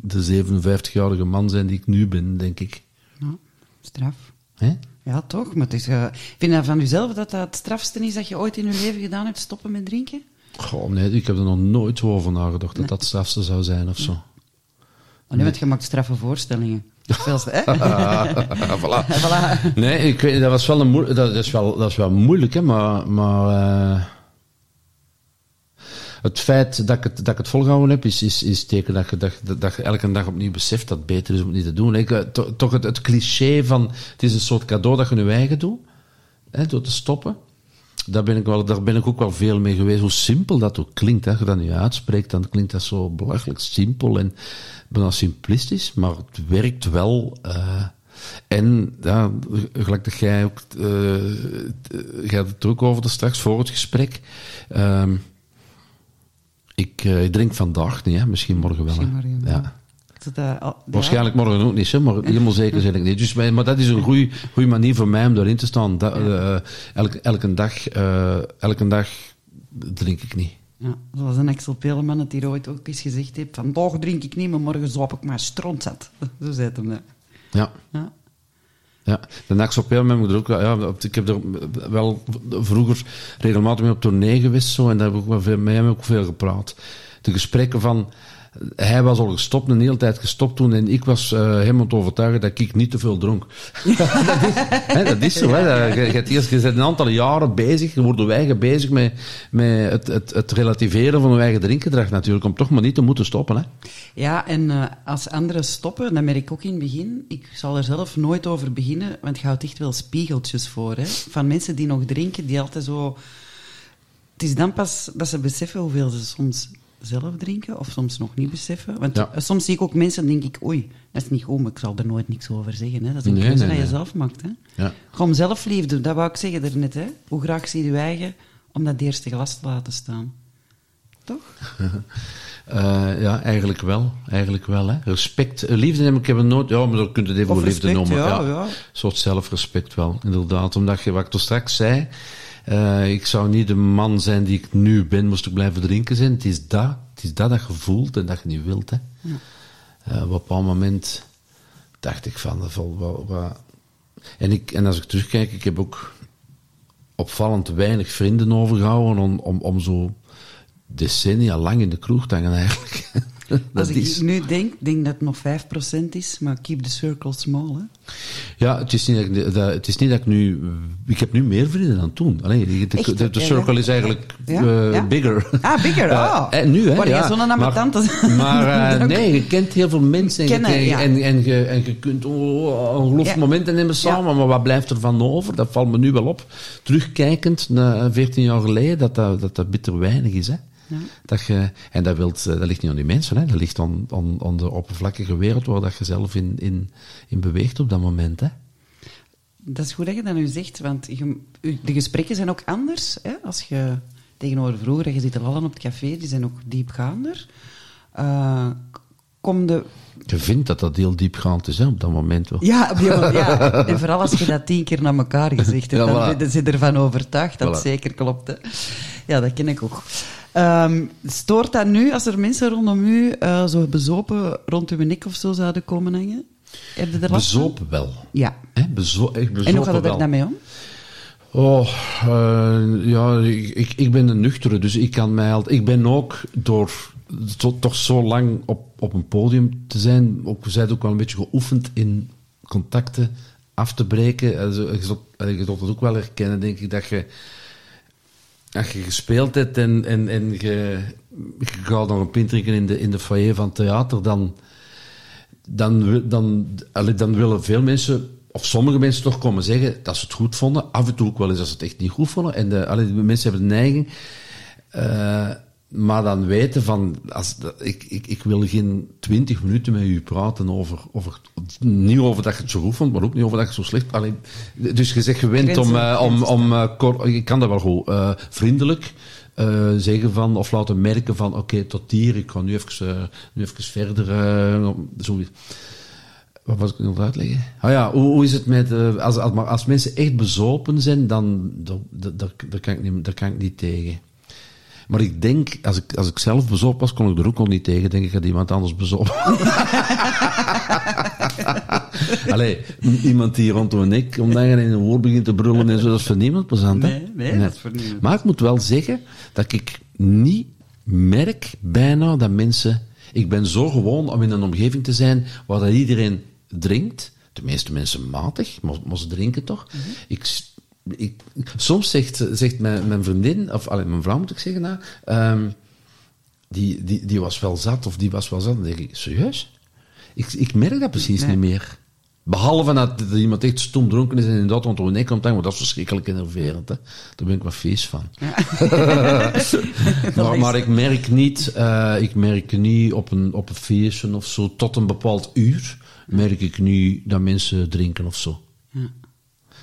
C: de 57-jarige man zijn die ik nu ben, denk ik.
A: ja, straf.
C: Hè?
A: Ja, toch? Maar het is, eh, vind je van jezelf dat dat het strafste is dat je ooit in je leven gedaan hebt, stoppen met drinken?
C: Goh, nee, ik heb er nog nooit over nagedacht dat dat het strafste zou zijn of zo.
A: Oh, nee, want je maakt straffe voorstellingen. Hè?
C: voilà.
A: voilà.
C: Nee, ik weet, dat was wel een dat is wel, dat is wel moeilijk, hè, maar, maar eh, het feit dat ik het, dat ik het volgehouden heb, is, is, is teken dat je, dat, dat je elke dag opnieuw beseft dat het beter is om het niet te doen. Ik, eh, to- toch het, het cliché van, het is een soort cadeau dat je je eigen doet, hè, door te stoppen. Daar ben, ik wel, daar ben ik ook wel veel mee geweest. Hoe simpel dat ook klinkt. Als je dat nu uitspreekt, dan klinkt dat zo belachelijk simpel en bijna simplistisch. Maar het werkt wel. eh, en ja, gelijk dat jij ook... eh, jij had het er ook over straks, voor het gesprek. Ehm, ik, eh, ik drink vandaag niet, hè. misschien morgen wel.
A: Misschien
C: hè.
A: morgen wel.
C: ja.
A: Dat, eh, al- ja.
C: Waarschijnlijk morgen ook niet, hè, maar helemaal zeker zeg ik niet. Dus, maar maar dat is een goede manier voor mij om daarin te staan. Dat, eh, elke, elke, dag, elke dag drink ik niet.
A: Ja, zoals een Axel Peleman het hier ooit ook eens gezegd heeft. Vandaag drink ik niet, maar morgen zoop ik maar strontzat. Zo zei het hem. hè.
C: Ja.
A: Ja.
C: Ja, de Nax op Pelmen moet er ook ja, ik heb er wel vroeger regelmatig mee op tournee geweest zo, en daar heb ik ook met hem ook veel gepraat. De gesprekken van, hij was al gestopt, een hele tijd gestopt toen, en ik was eh helemaal te overtuigen dat ik niet te veel dronk. dat, is, hè, dat is zo, hè. Je, je, hebt eerst- je bent een aantal jaren bezig, je wordt eigen bezig met, met het, het, het relativeren van je eigen drinkgedrag natuurlijk, om toch maar niet te moeten stoppen. Hè.
A: Ja, en eh, als anderen stoppen, dan merk ik ook in het begin, ik zal er zelf nooit over beginnen, want je houdt echt wel spiegeltjes voor, hè, van mensen die nog drinken, die altijd zo... Het is dan pas dat ze beseffen hoeveel ze soms zelf drinken, of soms nog niet beseffen. Want
C: Ja.
A: eh, soms zie ik ook mensen en denk ik, oei, dat is niet goed, maar ik zal er nooit niks over zeggen. Hè. Dat is een
C: Nee,
A: keuze
C: nee,
A: dat je zelf maakt. Hè.
C: Ja.
A: Gewoon zelfliefde, dat wou ik zeggen daarnet. Hè. Hoe graag zie je je eigen om dat eerste glas te laten staan? Toch?
C: Eh, ja, eigenlijk wel. Eigenlijk wel, hè. Respect. eh, Liefde heb ik heb het nooit... Ja, maar dat kun je het even liefde noemen.
A: ja, ja.
C: Een soort zelfrespect wel, inderdaad. Omdat je, wat ik toen straks zei... eh, ik zou niet de man zijn die ik nu ben, moest ik blijven drinken zijn. Het is dat. Het is dat dat je voelt en dat je niet wilt, hè. Eh, op een bepaald moment dacht ik van... wel- wat- En, ik, en als ik terugkijk, ik heb ook opvallend weinig vrienden overgehouden om, om, om zo decennia lang in de kroeg te hangen eigenlijk.
A: Als ik
C: is,
A: nu denk, denk dat het nog 5% is, maar keep the circle small. Hè?
C: ja, het is, niet dat, ik- dat, het is niet dat ik nu... Ik heb nu meer vrienden dan toen. Allee, de, de,
A: Echt?
C: de, de
A: Ja,
C: circle is eigenlijk
A: Ja,
C: eh,
A: ja.
C: bigger.
A: Ah, bigger,
C: Eh,
A: ah.
C: eh, nu, hè.
A: Word je
C: ja.
A: zo'n
C: maar,
A: tante?
C: Maar nee, je kent heel veel mensen en, je,
A: ja.
C: en, en, je, en je kunt oh, ongelooflijk
A: Ja.
C: momenten nemen samen, maar wat blijft er van over? Dat valt me nu wel op. Terugkijkend naar 14 jaar geleden, dat dat, dat, dat bitter weinig is. Hè? Dat je, en dat, wilt, eh, dat ligt niet aan die mensen, hè? dat ligt aan, aan, aan de oppervlakkige wereld waar dat je zelf in, in, in beweegt op dat moment. Hè?
A: Dat is goed dat je dat nu zegt, want je- de gesprekken zijn ook anders. Hè? Als je tegenover vroeger, je zit er allen op het café, die zijn ook diepgaander. Eh kom de...
C: Je vindt dat dat heel diepgaand is hè, op dat moment. Wel.
A: Ja, op die moment, ja, en vooral als je dat tien keer naar elkaar gezegd hebt,
C: Ja,
A: dan ben je ervan overtuigd dat het zeker klopt. Hè? Ja, dat ken ik ook. Ehm, stoort dat nu als er mensen rondom u eh, zo bezopen rond uw nek of zo zouden komen hangen? Heb je er last van?
C: Bezopen wel.
A: Ja.
C: Bezo bezopen
A: En hoe gaat het er dan mee om?
C: Oh, eh, ja, ik, ik, ik ben een nuchtere, dus ik kan mij altijd... Ik ben ook door toch zo lang op, op een podium te zijn, ook, we zijn ook wel een beetje geoefend in contacten af te breken. Also, je, zult, je zult het ook wel herkennen, denk ik, dat je... Als je gespeeld hebt en, en, en je, gaat nog een pint drinken in de, in de foyer van het theater, dan dan, dan, dan willen veel mensen, of sommige mensen toch komen zeggen dat ze het goed vonden. Af en toe ook wel eens dat ze het echt niet goed vonden. En de, allee, de mensen hebben de neiging. eh, maar dan weten van, als, dat- ik, ik, ik wil geen twintig minuten met u praten over, over, niet over dat je het zo goed vond, maar ook niet over dat je het zo slecht, allee, dus je zegt gewend om, eh, om, om eh, ik kan dat wel goed, eh, vriendelijk zeggen van, of laten merken van, oké, tot hier, ik ga nu even, nu even verder, zoiets. Wat was ik nog uitleggen? Ah ja, hoe, hoe is het met... als, als, mensen echt bezopen zijn, dan... dat- dat- dat- kan, ik niet- daar kan ik niet tegen. Maar ik denk, als ik, als ik zelf bezopen was, kon ik er ook al niet tegen. Denk ik, gaat iemand anders bezopen. Allee, iemand die rond een nek om dan in een woord begint te brullen en zo, dat is voor niemand plezant, hè?
A: Nee, nee, dat is voor niemand.
C: Maar ik moet wel zeggen dat ik niet merk bijna dat mensen... Ik ben zo gewoon om in een omgeving te zijn waar dat iedereen drinkt. De meeste mensen matig, maar, maar ze drinken toch. s- ik, soms zegt, zegt mijn, mijn vriendin, of allee, mijn vrouw moet ik zeggen, nou, ehm, die, die, die was wel zat, of die was wel zat. Dan denk ik, serieus? Ik, ik merk dat precies
A: Nee.
C: niet meer. Behalve dat er iemand echt stom dronken is en inderdaad rond een nek komt want dat is verschrikkelijk enerverend. Hè? Daar ben ik wat vies van. maar, maar ik merk niet, eh, ik merk niet op een, op een feestje of zo, tot een bepaald uur, merk ik niet dat mensen drinken of zo.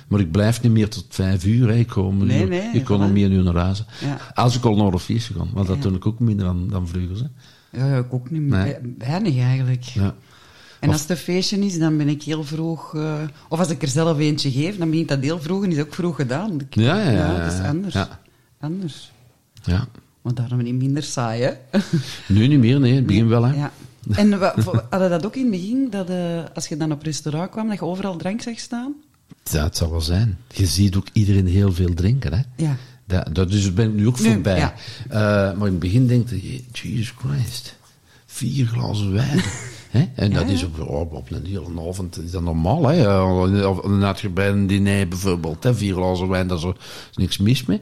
C: Maar ik blijf niet meer tot vijf uur. Hè. Ik kom,
A: Nee,
C: uur-
A: nee,
C: ik kon
A: voilà.
C: om meer uur naar huis.
A: Ja.
C: Als ik al naar een feestje ga, want dat doe ik ook minder dan, dan vroeger. Hè.
A: Ja, ik ook niet meer. Weinig eigenlijk.
C: Ja.
A: En als het een feestje is, dan ben ik heel vroeg... eh, of als ik er zelf eentje geef, dan begint dat heel vroeg en is ook vroeg gedaan. Ik-
C: Ja, ja, ja,
A: dat is anders.
C: Ja.
A: Anders.
C: ja.
A: Maar daarom niet minder saai, hè?
C: Nu niet meer, nee. Het begin wel, hè.
A: Ja. En vo- hadden dat ook in het begin, dat eh, als je dan op restaurant kwam, dat je overal drank zag staan?
C: Ja, het zal wel zijn. Je ziet ook iedereen heel veel drinken, hè.
A: Ja.
C: Dat, dat, dus ben ik nu ook
A: Nu,
C: voorbij.
A: ja.
C: Eh, maar in het begin denk je, Jesus Christ, vier glazen wijn. Hè? En dat is op, op, op een hele avond is dat normaal. Hè? Of een bij een diner bijvoorbeeld, hè? vier glazen wijn, daar is er is niks mis mee.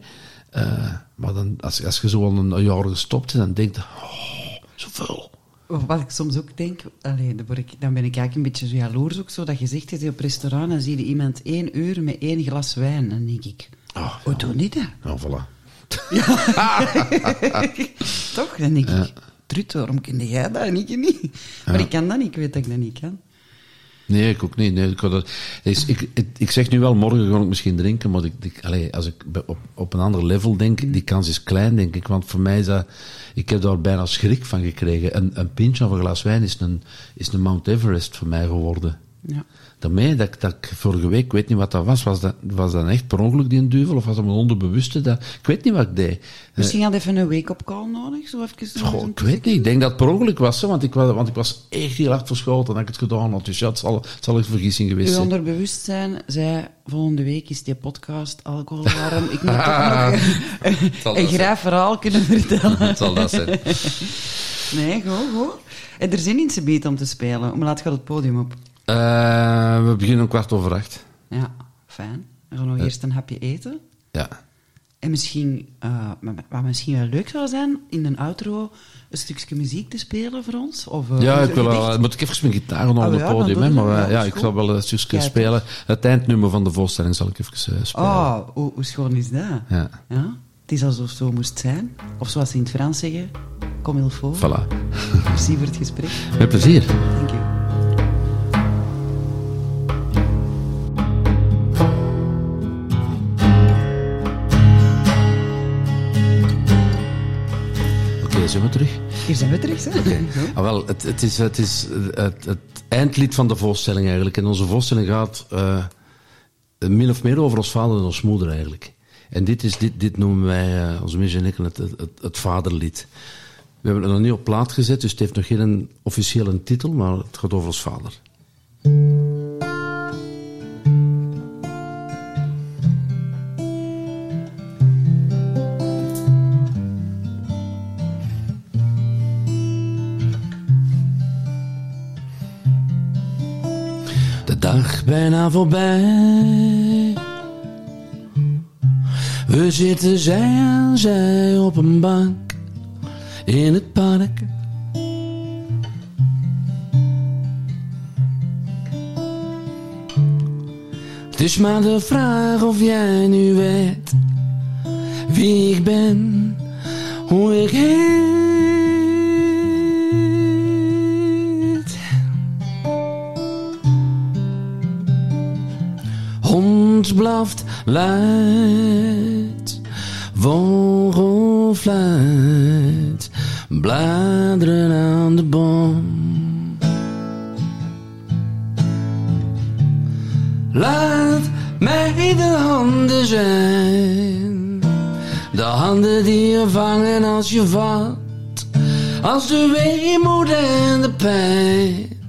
C: Eh, maar dan, als, als je zo al een jaar gestopt bent, dan denk je, oh, zoveel.
A: Wat ik soms ook denk, allee, dan, word ik, dan ben ik eigenlijk een beetje zo jaloers ook zo, dat je zegt, je op restaurant en zie je iemand één uur met één glas wijn. Dan denk ik,
C: Oh,
A: hoe doe je dat?
C: Nou, voilà.
A: Toch? Dan denk ik, Trut, waarom kun jij dat en ik niet? Maar ik kan dat niet, ik weet dat ik dat niet kan.
C: Nee, ik ook niet. Nee, ik, dat, ik, ik, ik zeg nu wel, morgen ga ik misschien drinken, maar ik, ik, allee, als ik op, op een ander level denk, die kans is klein, denk ik. Want voor mij is dat, ik heb daar bijna schrik van gekregen. Een, een pintje of een glas wijn is een, is een Mount Everest voor mij geworden.
A: Ja.
C: Daarmee, dat, ik- dat ik vorige week, ik weet niet wat dat was, was dat, was dat echt per ongeluk die een duivel, of was dat mijn onderbewuste? Dat, ik weet niet wat ik deed.
A: Misschien had even een wake-up call nodig, zo even...
C: Goh, ik weet niet, ik denk dat het per ongeluk was, hè, want, ik was want ik was echt heel hard verschoten dat ik het gedaan had. Dus ja, het zal, zal een vergissing geweest
A: Uw
C: zijn.
A: onderbewustzijn zei, volgende week is die podcast alcoholalarm. Ik moet toch nog een, graaf verhaal kunnen vertellen.
C: Het zal dat zijn.
A: Nee, goed. En er zin in ze beet om te spelen. Hoe laat gaat het podium op?
C: Eh, we beginnen om kwart over acht.
A: Ja, fijn. We gaan nog eerst een hapje eten.
C: Ja.
A: En misschien, eh, wat misschien wel leuk zou zijn, in een outro een stukje muziek te spelen voor ons. Of, eh,
C: Ja, ik wil wel, moet ik even mijn gitaar onder
A: Ah,
C: het
A: ja, dan
C: podium, hè,
A: je
C: maar eh,
A: Ja,
C: ik zal wel een stukje spelen. Het eindnummer van de voorstelling zal ik even eh, spelen.
A: Oh, hoe, hoe schoon is dat?
C: Ja.
A: Ja? Het is alsof het zo moest zijn. Of zoals ze in het Frans zeggen, comme il faut.
C: Voilà.
A: Merci voor het gesprek.
C: Met plezier.
A: Dank u.
C: zijn we terug?
A: Hier zijn we terug.
C: Ah, wel, het, het is, het, is het, het eindlied van de voorstelling eigenlijk. En onze voorstelling gaat eh, min of meer over ons vader en ons moeder eigenlijk. En dit, is, dit, dit noemen wij, eh, onze mensen en ik, het, het, het vaderlied. We hebben het nog niet op plaat gezet, dus het heeft nog geen officiële titel, maar het gaat over ons vader. Dag bijna voorbij. We zitten zij aan zij op een bank in het park. Het is maar de vraag of jij nu weet wie ik ben, hoe ik heet. Blaft luid, vogel fluit, bladeren aan de boom. Laat mij de handen zijn, de handen die je vangen als je valt, als de weemoed en de pijn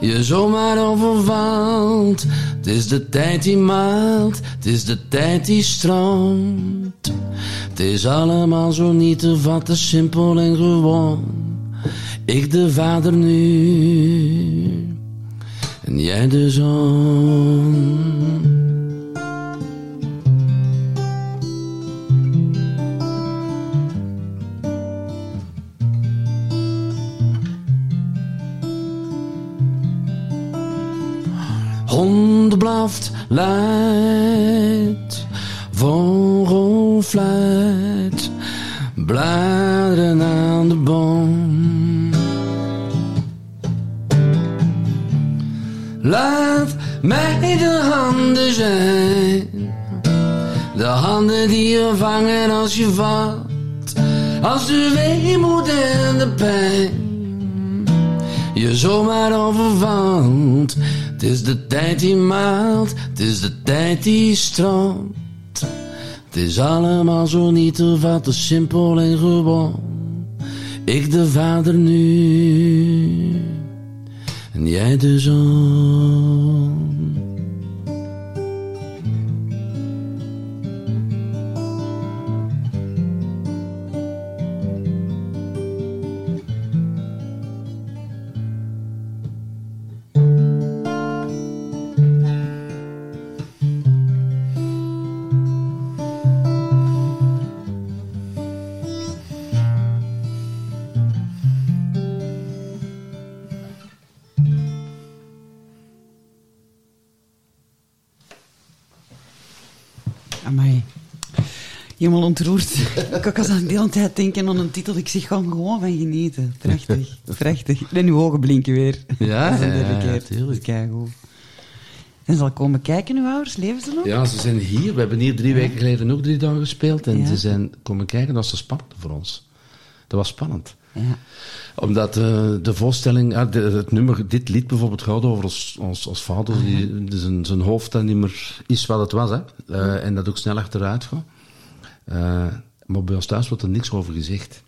C: je zomaar overvalt. Het is de tijd die maalt, het is de tijd die stroomt. Het is allemaal zo niet te vatten, simpel en gewoon. Ik de vader nu, en jij de zoon. Hond blaft luid, vogel fluit, bladeren aan de boom. Laat mij de handen zijn, de handen die je vangen als je valt, als de weemoed en de pijn je zomaar overvalt. Het is de tijd die maalt, het is de tijd die stroomt. Het is allemaal zo niet te vatten, simpel en gewoon. Ik de vader nu, en jij de zoon.
A: Helemaal ontroerd. ik was aan de hele tijd denken aan een titel. Ik zeg gewoon gewoon van genieten. Prachtig. Prachtig. En uw ogen blinken weer.
C: Ja,
A: dat is een derde
C: ja, tuurlijk.
A: Dat. En zal ik komen kijken, uw ouders? Leven ze nog?
C: Ja, ze zijn hier. We hebben hier drie weken geleden ook drie dagen gespeeld. En
A: Ja.
C: ze zijn komen kijken. Dat was spannend voor ons. Dat was spannend.
A: Ja.
C: Omdat eh, de voorstelling, ah, de- het nummer, dit lied bijvoorbeeld gaat over als, als vader, die die zijn, zijn hoofd dan niet meer is wat het was, hè. Eh, en dat ook snel achteruit gaat. Eh, maar bij ons thuis wordt er niks over gezegd.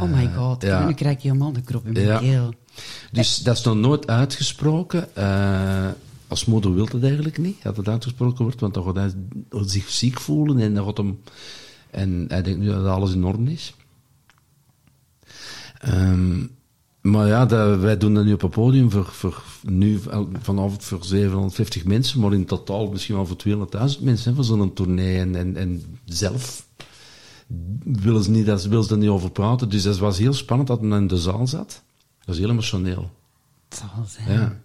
A: oh my god,
C: ja.
A: nu krijg je helemaal de krop in mijn
C: Ja.
A: keel.
C: Dus dat is nog nooit uitgesproken. Eh, als moeder wil het eigenlijk niet, dat het uitgesproken wordt, want dan gaat hij zich ziek voelen en dan gaat hem... En hij denkt nu dat alles in orde is. Ehm, maar ja, dat, wij doen dat nu op het podium voor, voor nu vanavond voor 750 mensen, maar in totaal misschien wel voor 200.000 mensen hè, voor zo'n tournee. En, en, en zelf willen ze, niet, dat, willen ze er niet over praten. Dus dat was heel spannend dat men in de zaal zat. Dat is heel emotioneel.
A: Het zal zijn.
C: Ja.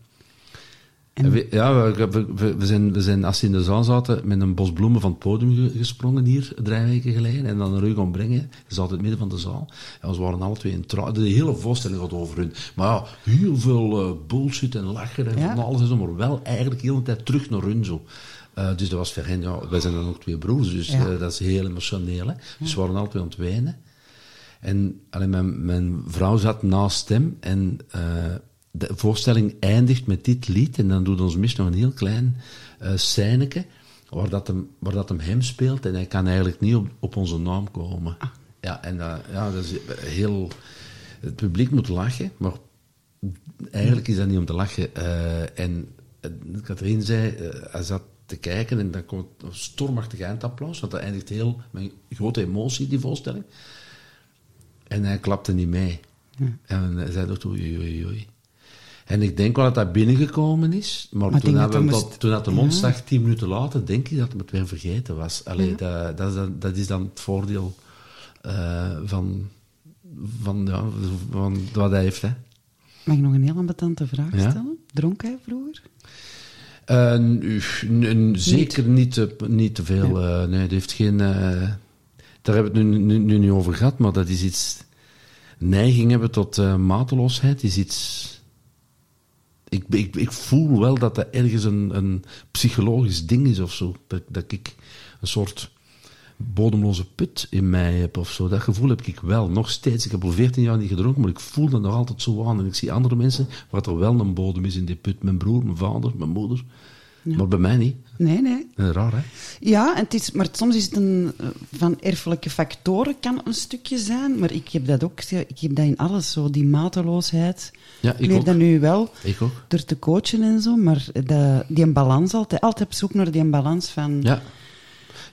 C: En ja, we, we- we, we zijn, we zijn, als ze in de zaal zaten, met een bos bloemen van het podium ge- gesprongen hier, drie weken geleden, en dan een rug gaan brengen. Ze zaten in het midden van de zaal. En ze waren alle twee in trouw. De hele voorstelling gaat over hun. Maar ja, heel veel eh, bullshit en lachen en
A: Ja.
C: van alles en zo, maar wel eigenlijk heel de tijd terug naar hun zo. Eh, dus dat was voor hen, ja, wij zijn dan ook twee broers, dus
A: Ja.
C: eh, dat is heel emotioneel. Hè. Dus ze waren alle twee aan het. En allee, mijn, mijn vrouw zat naast hem en de voorstelling eindigt met dit lied. En dan doet ons mis nog een heel klein scèneke waar, dat hem, waar dat hem hem speelt. En hij kan eigenlijk niet op, op onze naam komen. Ja, en eh, ja, dat is heel... Het publiek moet lachen, maar eigenlijk is dat niet om te lachen. Eh, en uh, Katrien zei, hij zat te kijken en dan komt een stormachtig eindapplaus, want dat eindigt heel met grote emotie, die voorstelling. En hij klapte niet mee. En hij zei toch oei, oei, oei. En ik denk wel dat dat binnengekomen is, maar, toen, dat toen dat de mond zag, tien minuten later, denk ik dat het weer vergeten was. Allee, dat, dat, is dan, dat is dan het voordeel eh, van, van, ja, van wat hij heeft. Hè.
A: Mag ik nog een heel ambetante vraag
C: Ja?
A: stellen? Dronk hij vroeger?
C: Eh, zeker niet te, niet te veel. eh, nee, het heeft geen. daar hebben we het nu, nu, nu niet over gehad, maar dat is iets. Neiging hebben tot mateloosheid is iets. Ik, ik, ik voel wel dat dat ergens een, een psychologisch ding is of zo. Dat, dat ik een soort bodemloze put in mij heb of zo. Dat gevoel heb ik wel. Nog steeds. Ik heb al 14 jaar niet gedronken, maar ik voel dat nog altijd zo aan. En ik zie andere mensen waar er wel een bodem is in die put. Mijn broer, mijn vader, mijn moeder. Maar bij mij niet.
A: Nee, nee.
C: Eh, Raar, hè?
A: Ja, en het is, maar soms is het een, eh, van erfelijke factoren kan een stukje zijn, maar ik heb dat ook, ik heb dat in alles, zo die mateloosheid.
C: Ja, ik
A: leer
C: ook.
A: nu wel
C: Ik ook.
A: door te coachen en zo, maar dat, die een balans altijd, altijd op zoek naar die balans van...
C: Ja.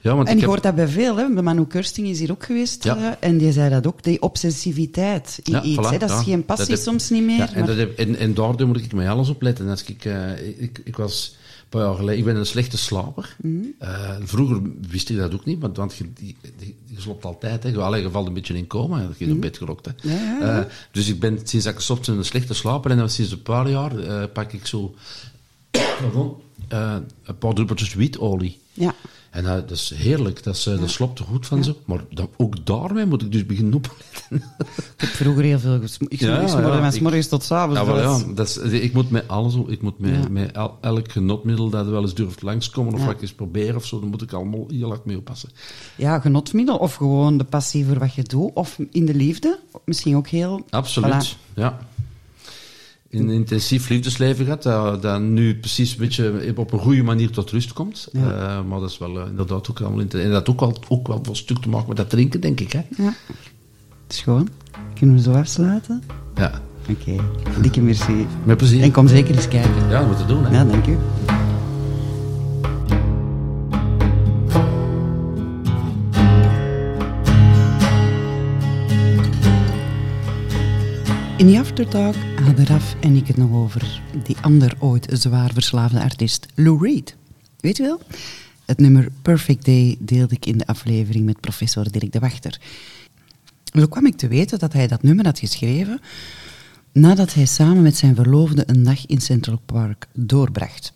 C: Ja, want
A: En
C: ik heb...
A: hoort dat bij veel, hè. Manu Kursting is hier ook geweest,
C: Ja.
A: eh, en die zei dat ook, die obsessiviteit in
C: Ja,
A: iets.
C: voilà,
A: hè. Dat is geen passie
C: Dat heb-
A: soms niet meer,
C: Ja, en,
A: maar...
C: dat heb, en, en daardoor moet ik met alles opletten. Als ik, eh, ik, ik was paar jaar geleden, ik ben een slechte slaper.
A: Mhm.
C: Eh, vroeger wist ik dat ook niet, want, want je, je, je, je slaapt altijd. Hè. Je valt een beetje in coma, je in bed gelokt. Hè.
A: Ja, ja, ja.
C: Eh, dus ik ben sinds dat ik gestopt ben een slechte slaper en dan sinds een paar jaar eh, pak ik zo een paar druppeltjes wietolie.
A: Ja.
C: En eh, dat is heerlijk, dat, is, eh, dat sloopt er goed van zo. Maar dan, ook daarmee moet ik dus beginnen opletten.
A: Ik heb vroeger heel veel gesmoord. Ik
C: Ja,
A: ja, van morgens tot s avonds.
C: Ja,
A: dat
C: ja, dat is, ik moet met alles, ik moet met, met el- elk genotmiddel dat wel eens durft langskomen of wat ik eens proberen of zo, dan moet ik allemaal heel hard mee oppassen.
A: Ja, genotmiddel of gewoon de passie voor wat je doet. Of in de liefde. Misschien ook heel...
C: Absoluut,
A: Voilà.
C: ja. Een intensief liefdesleven gehad, dat, dat nu precies een beetje op een goede manier tot rust komt.
A: Ja.
C: Eh, maar dat is wel eh, inderdaad ook allemaal En dat ook wel, ook wel een stuk te maken met dat drinken, denk ik. Hè?
A: Ja. Schoon. Kunnen we zo afsluiten?
C: Ja,
A: Oké. Dikke merci.
C: met plezier.
A: En kom zeker eens kijken.
C: Ja, dat moeten we doen. Hè?
A: Ja, dank u. In die aftertalk hadden Raf en ik het nog over die ander ooit zwaar verslaafde artiest, Lou Reed. Weet je wel? Het nummer Perfect Day deelde ik in de aflevering met professor Dirk de Wachter. Zo kwam ik te weten dat hij dat nummer had geschreven nadat hij samen met zijn verloofde een dag in Central Park doorbracht.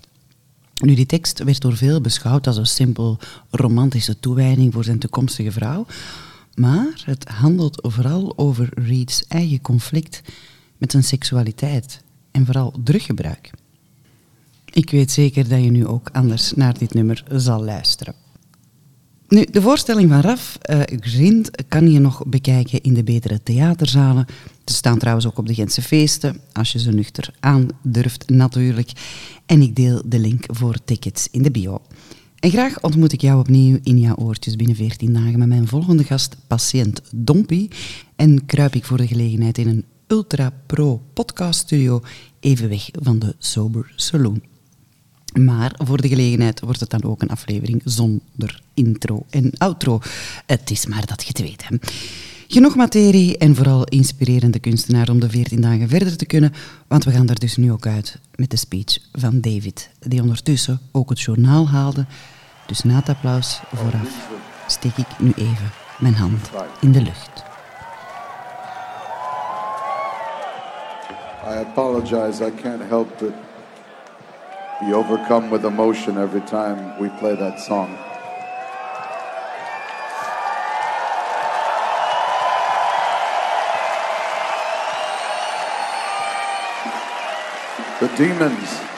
A: Nu, die tekst werd door veel beschouwd als een simpel romantische toewijding voor zijn toekomstige vrouw, maar het handelt vooral over Reed's eigen conflict met zijn seksualiteit en vooral druggebruik. Ik weet zeker dat je nu ook anders naar dit nummer zal luisteren. Nu, de voorstelling van Raf uh, Grind kan je nog bekijken in de betere theaterzalen. Ze staan trouwens ook op de Gentse feesten, als je ze nuchter aandurft natuurlijk. En ik deel de link voor tickets in de bio. En graag ontmoet ik jou opnieuw in jouw oortjes binnen 14 dagen met mijn volgende gast, patiënt Dompie. En kruip ik voor de gelegenheid in een ultra pro podcaststudio even weg van de Sober Saloon. Maar voor de gelegenheid wordt het dan ook een aflevering zonder intro en outro. Het is maar dat je het weet. Hè. Genoeg materie en vooral inspirerende kunstenaar om de 14 dagen verder te kunnen, want we gaan er dus nu ook uit met de speech van David, die ondertussen ook het journaal haalde. Dus na het applaus vooraf steek ik nu even mijn hand in de lucht.
D: I apologize, I can't help but be overcome with emotion every time we play that song. The demons.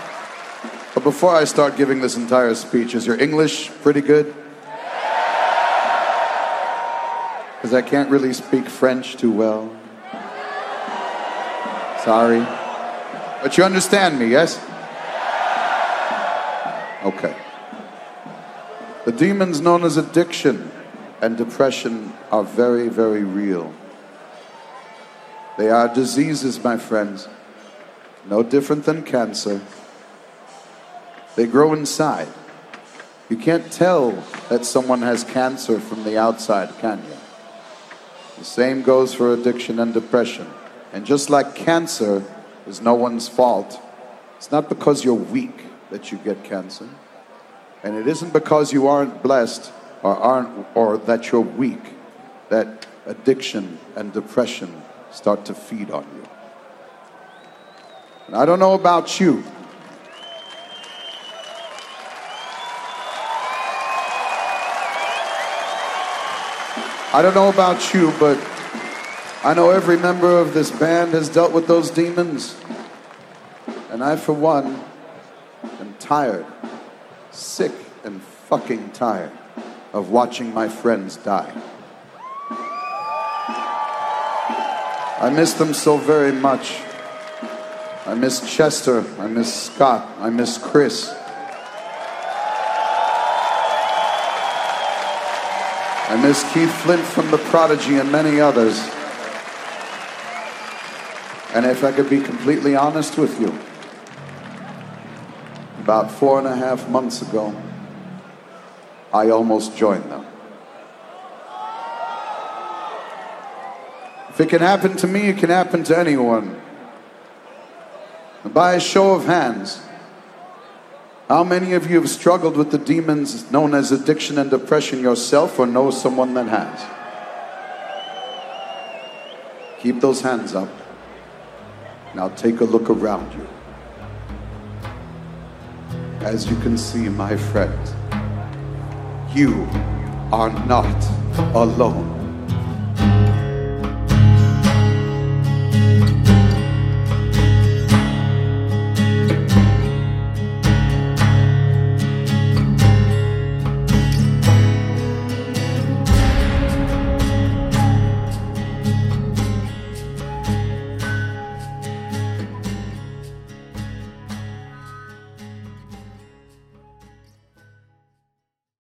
D: Before I start giving this entire speech, is your English pretty good? Because I can't really speak French too well. Sorry. But you understand me, yes? Okay. The demons known as addiction and depression are very, very real. They are diseases, my friends, no different than cancer. They grow inside. You can't tell that someone has cancer from the outside, can you? The same goes for addiction and depression. And just like cancer is no one's fault, it's not because you're weak that you get cancer. And it isn't because you aren't blessed or aren't or that you're weak that addiction and depression start to feed on you. And I don't know about you. I don't know about you, but I know every member of this band has dealt with those demons. And I, for one, am tired, sick, and fucking tired of watching my friends die. I miss them so very much. I miss Chester. I miss Scott. I miss Chris. I miss Keith Flint from The Prodigy and many others. And if I could be completely honest with you, about four and a half months ago, I almost joined them. If it can happen to me, it can happen to anyone. By a show of hands, how many of you have struggled with the demons known as addiction and depression yourself or know someone that has? Keep those hands up. Now take a look around you. As you can see, my friend, you are not alone.